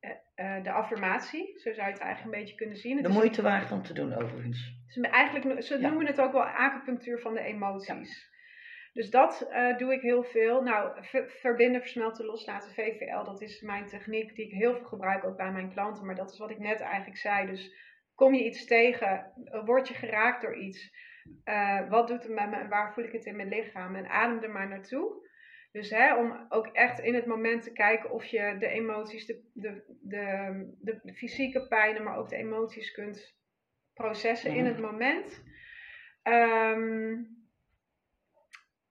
eh, eh, de affirmatie. Zo zou je het eigenlijk een beetje kunnen zien. Het De moeite waard om te doen overigens. dus eigenlijk, ze Ja. noemen het ook wel acupunctuur van de emoties. Dus dat doe ik heel veel. Nou, ver- verbinden, versmelten, loslaten, VVL, dat is mijn techniek die ik heel veel gebruik ook bij mijn klanten. Maar dat is wat ik net eigenlijk zei. Dus kom je iets tegen, word je geraakt door iets. Uh, wat doet het met me en waar voel ik het in mijn lichaam? En adem er maar naartoe. Dus hè, om ook echt in het moment te kijken of je de emoties, de, de, de, de, fysieke pijnen, maar ook de emoties kunt processen in mhm. het moment. Um,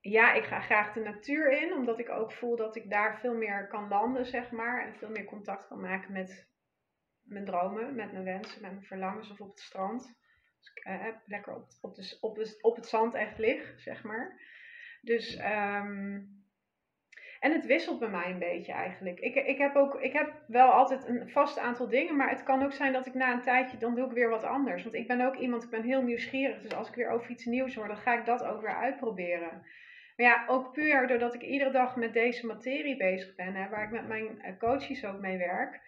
ja, ik ga graag de natuur in, omdat ik ook voel dat ik daar veel meer kan landen, zeg maar. En veel meer contact kan maken met mijn dromen, met mijn wensen, met mijn verlangens of op het strand. Dus ik uh, lekker op, op, de, op, de, op het zand echt lig, zeg maar. Dus, um, en het wisselt bij mij een beetje eigenlijk. Ik, ik, heb ook, ik heb wel altijd een vast aantal dingen, maar het kan ook zijn dat ik na een tijdje, dan doe ik weer wat anders. Want ik ben ook iemand, ik ben heel nieuwsgierig. Dus als ik weer over iets nieuws hoor, dan ga ik dat ook weer uitproberen. Maar ja, ook puur doordat ik iedere dag met deze materie bezig ben, hè, waar ik met mijn eh, coaches ook mee werk.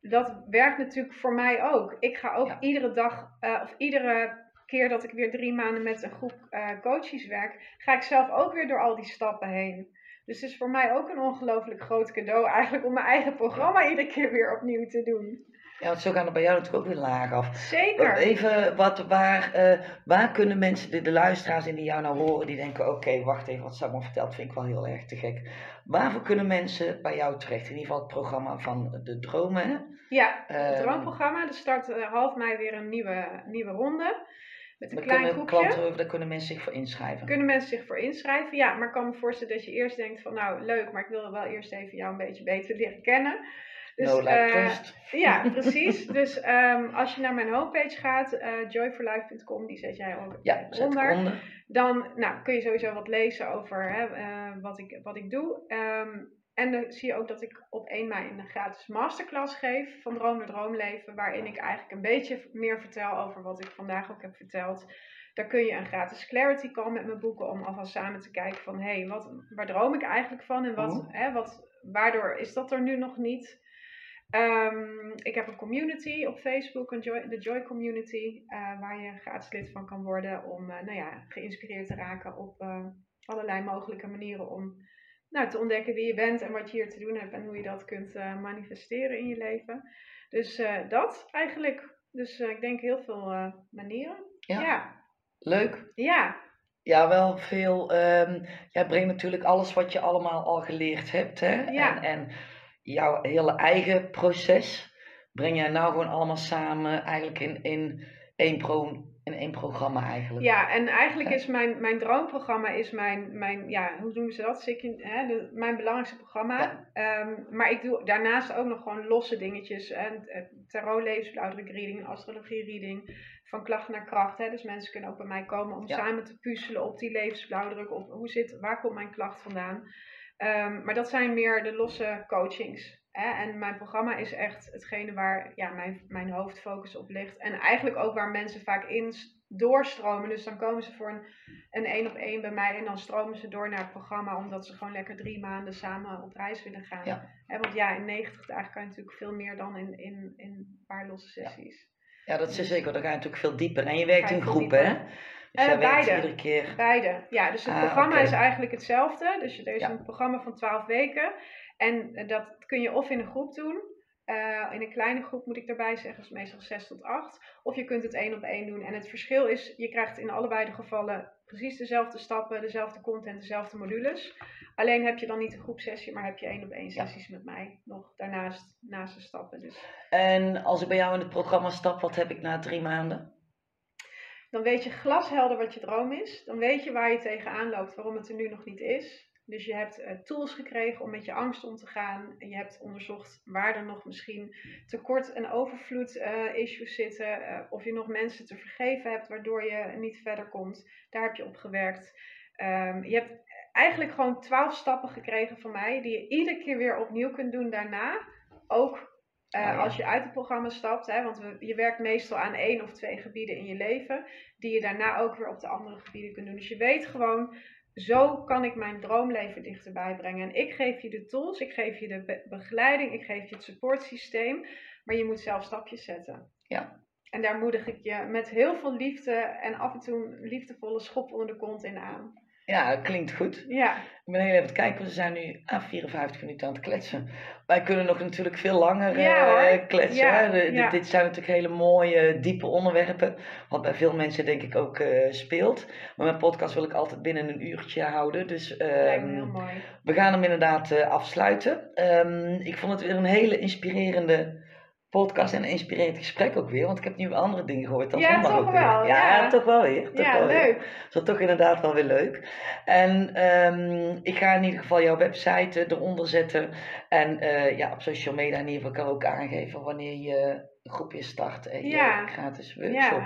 Dat werkt natuurlijk voor mij ook. Ik ga ook iedere dag, uh, of iedere keer dat ik weer drie maanden met een groep uh, coaches werk, ga ik zelf ook weer door al die stappen heen. Dus het is voor mij ook een ongelooflijk groot cadeau eigenlijk om mijn eigen programma iedere keer weer opnieuw te doen. Ja, want zo gaan er bij jou natuurlijk ook weer laag af. Zeker. Even, wat, waar, uh, waar kunnen mensen, de, de luisteraars in die jou nou horen, die denken, oké, wacht even, wat Samuel vertelt vind ik wel heel erg te gek. Waarvoor kunnen mensen bij jou terecht? In ieder geval het programma van de dromen, hè? Ja, het uh, droomprogramma. Er start uh, half mei weer een nieuwe, nieuwe ronde. Met een klein groepje. Klanten, daar kunnen mensen zich voor inschrijven. Kunnen mensen zich voor inschrijven, ja. Maar ik kan me voorstellen dat je eerst denkt van, nou leuk, maar ik wil wel eerst even jou een beetje beter leren kennen. Dus, no like uh, Ja, *laughs* precies. dus um, als je naar mijn homepage gaat, uh, joyforlife.com, die zet jij ook ja, onder, onder. Dan nou, kun je sowieso wat lezen over hè, uh, wat, ik, wat ik doe. Um, en dan zie je ook dat ik op 1 mei een gratis masterclass geef van Droom naar Droomleven, waarin ik eigenlijk een beetje meer vertel over wat ik vandaag ook heb verteld. Daar kun je een gratis clarity call met me boeken om alvast samen te kijken van hé, hey, wat, waar droom ik eigenlijk van en wat, oh. hè, wat, waardoor is dat er nu nog niet? Um, ik heb een community op Facebook, een Joy, de Joy Community, uh, waar je gratis lid van kan worden om uh, nou ja, geïnspireerd te raken op uh, allerlei mogelijke manieren om nou, te ontdekken wie je bent en wat je hier te doen hebt en hoe je dat kunt manifesteren in je leven. Dus dat eigenlijk. Dus ik denk heel veel manieren. Ja. ja. Leuk. Ja. Ja, wel veel. Um, jij brengt natuurlijk alles wat je allemaal al geleerd hebt. Hè? Ja. En, en jouw hele eigen proces breng jij nou gewoon allemaal samen eigenlijk in, in, één, pro, in één programma eigenlijk. Ja, en eigenlijk is mijn, mijn droomprogramma is mijn, mijn, ja, hoe noemen ze dat? hè, de, mijn belangrijkste programma. Ehm, maar ik doe daarnaast ook nog gewoon losse dingetjes. En tarot, levensblauwdruk reading, astrologie reading, van klacht naar kracht. Hè. Dus mensen kunnen ook bij mij komen om samen te puzzelen op die levensblauwdruk. Op hoe zit, waar komt mijn klacht vandaan? Um, maar dat zijn meer de losse coachings. En mijn programma is echt hetgene waar ja, mijn, mijn hoofdfocus op ligt. En eigenlijk ook waar mensen vaak in doorstromen. Dus dan komen ze voor een, een één op één bij mij en dan stromen ze door naar het programma. Omdat ze gewoon lekker drie maanden samen op reis willen gaan. Ja. Hè? Want ja, in 90 dagen kan je natuurlijk veel meer dan in, in, in een paar losse sessies. Ja, ja dat is zeker. Dan ga je natuurlijk veel dieper. En je werkt in groepen, hè? Dus uh, beide. iedere keer. Beide. Ja, dus het ah, programma is eigenlijk hetzelfde. Dus er is een programma van 12 weken. En eh, dat kun je of in een groep doen. Uh, in een kleine groep moet ik daarbij zeggen, is meestal 6 tot 8. Of je kunt het één op één doen. En het verschil is, je krijgt in allebei de gevallen precies dezelfde stappen, dezelfde content, dezelfde modules. Alleen heb je dan niet een groepsessie, maar heb je één op één sessies met mij nog daarnaast, naast de stappen. Dus. En als ik bij jou in het programma stap, wat heb ik na drie maanden? Dan weet je glashelder wat je droom is. Dan weet je waar je tegenaan loopt, waarom het er nu nog niet is. Dus je hebt uh, tools gekregen om met je angst om te gaan. Je hebt onderzocht waar er nog misschien tekort en overvloed uh, issues zitten. Uh, of je nog mensen te vergeven hebt waardoor je niet verder komt. Daar heb je op gewerkt. Um, je hebt eigenlijk gewoon twaalf stappen gekregen van mij. Die je iedere keer weer opnieuw kunt doen daarna. Ook uh, Als je uit het programma stapt, hè, want we, je werkt meestal aan één of twee gebieden in je leven, die je daarna ook weer op de andere gebieden kunt doen. Dus je weet gewoon, zo kan ik mijn droomleven dichterbij brengen. En ik geef je de tools, ik geef je de begeleiding, ik geef je het supportsysteem, maar je moet zelf stapjes zetten. Ja. En daar moedig ik je met heel veel liefde en af en toe een liefdevolle schop onder de kont in aan. Ja, klinkt goed. Ja. Ik ben heel even te kijken, we zijn nu aan 54 minuten aan het kletsen. Wij kunnen nog natuurlijk veel langer uh, kletsen. Ja, ja. Dit zijn natuurlijk hele mooie, diepe onderwerpen. Wat bij veel mensen denk ik ook uh, speelt. Maar mijn podcast wil ik altijd binnen een uurtje houden. Dus um, heel mooi. we gaan hem inderdaad uh, afsluiten. Um, ik vond het weer een hele inspirerende podcast en een inspirerend gesprek ook weer. Want ik heb nu andere dingen gehoord dan ja, toch ook wel, weer. Ja, ja, toch wel weer. Toch ja, wel leuk. Weer. Dat is toch inderdaad wel weer leuk. En um, ik ga in ieder geval jouw website eronder zetten. En uh, ja, op social media in ieder geval kan ook aangeven wanneer je een groepje start en ja. je gratis workshop.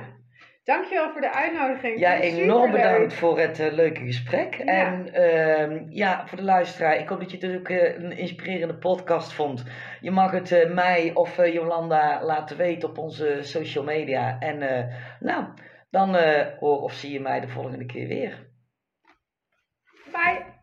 Dankjewel voor de uitnodiging. Ja, enorm bedankt voor het uh, leuke gesprek. Ja. En uh, ja, voor de luisteraar, ik hoop dat je het ook uh, een inspirerende podcast vond. Je mag het uh, mij of Jolanda laten weten op onze social media. En nou, dan hoor of zie je mij de volgende keer weer. Bye.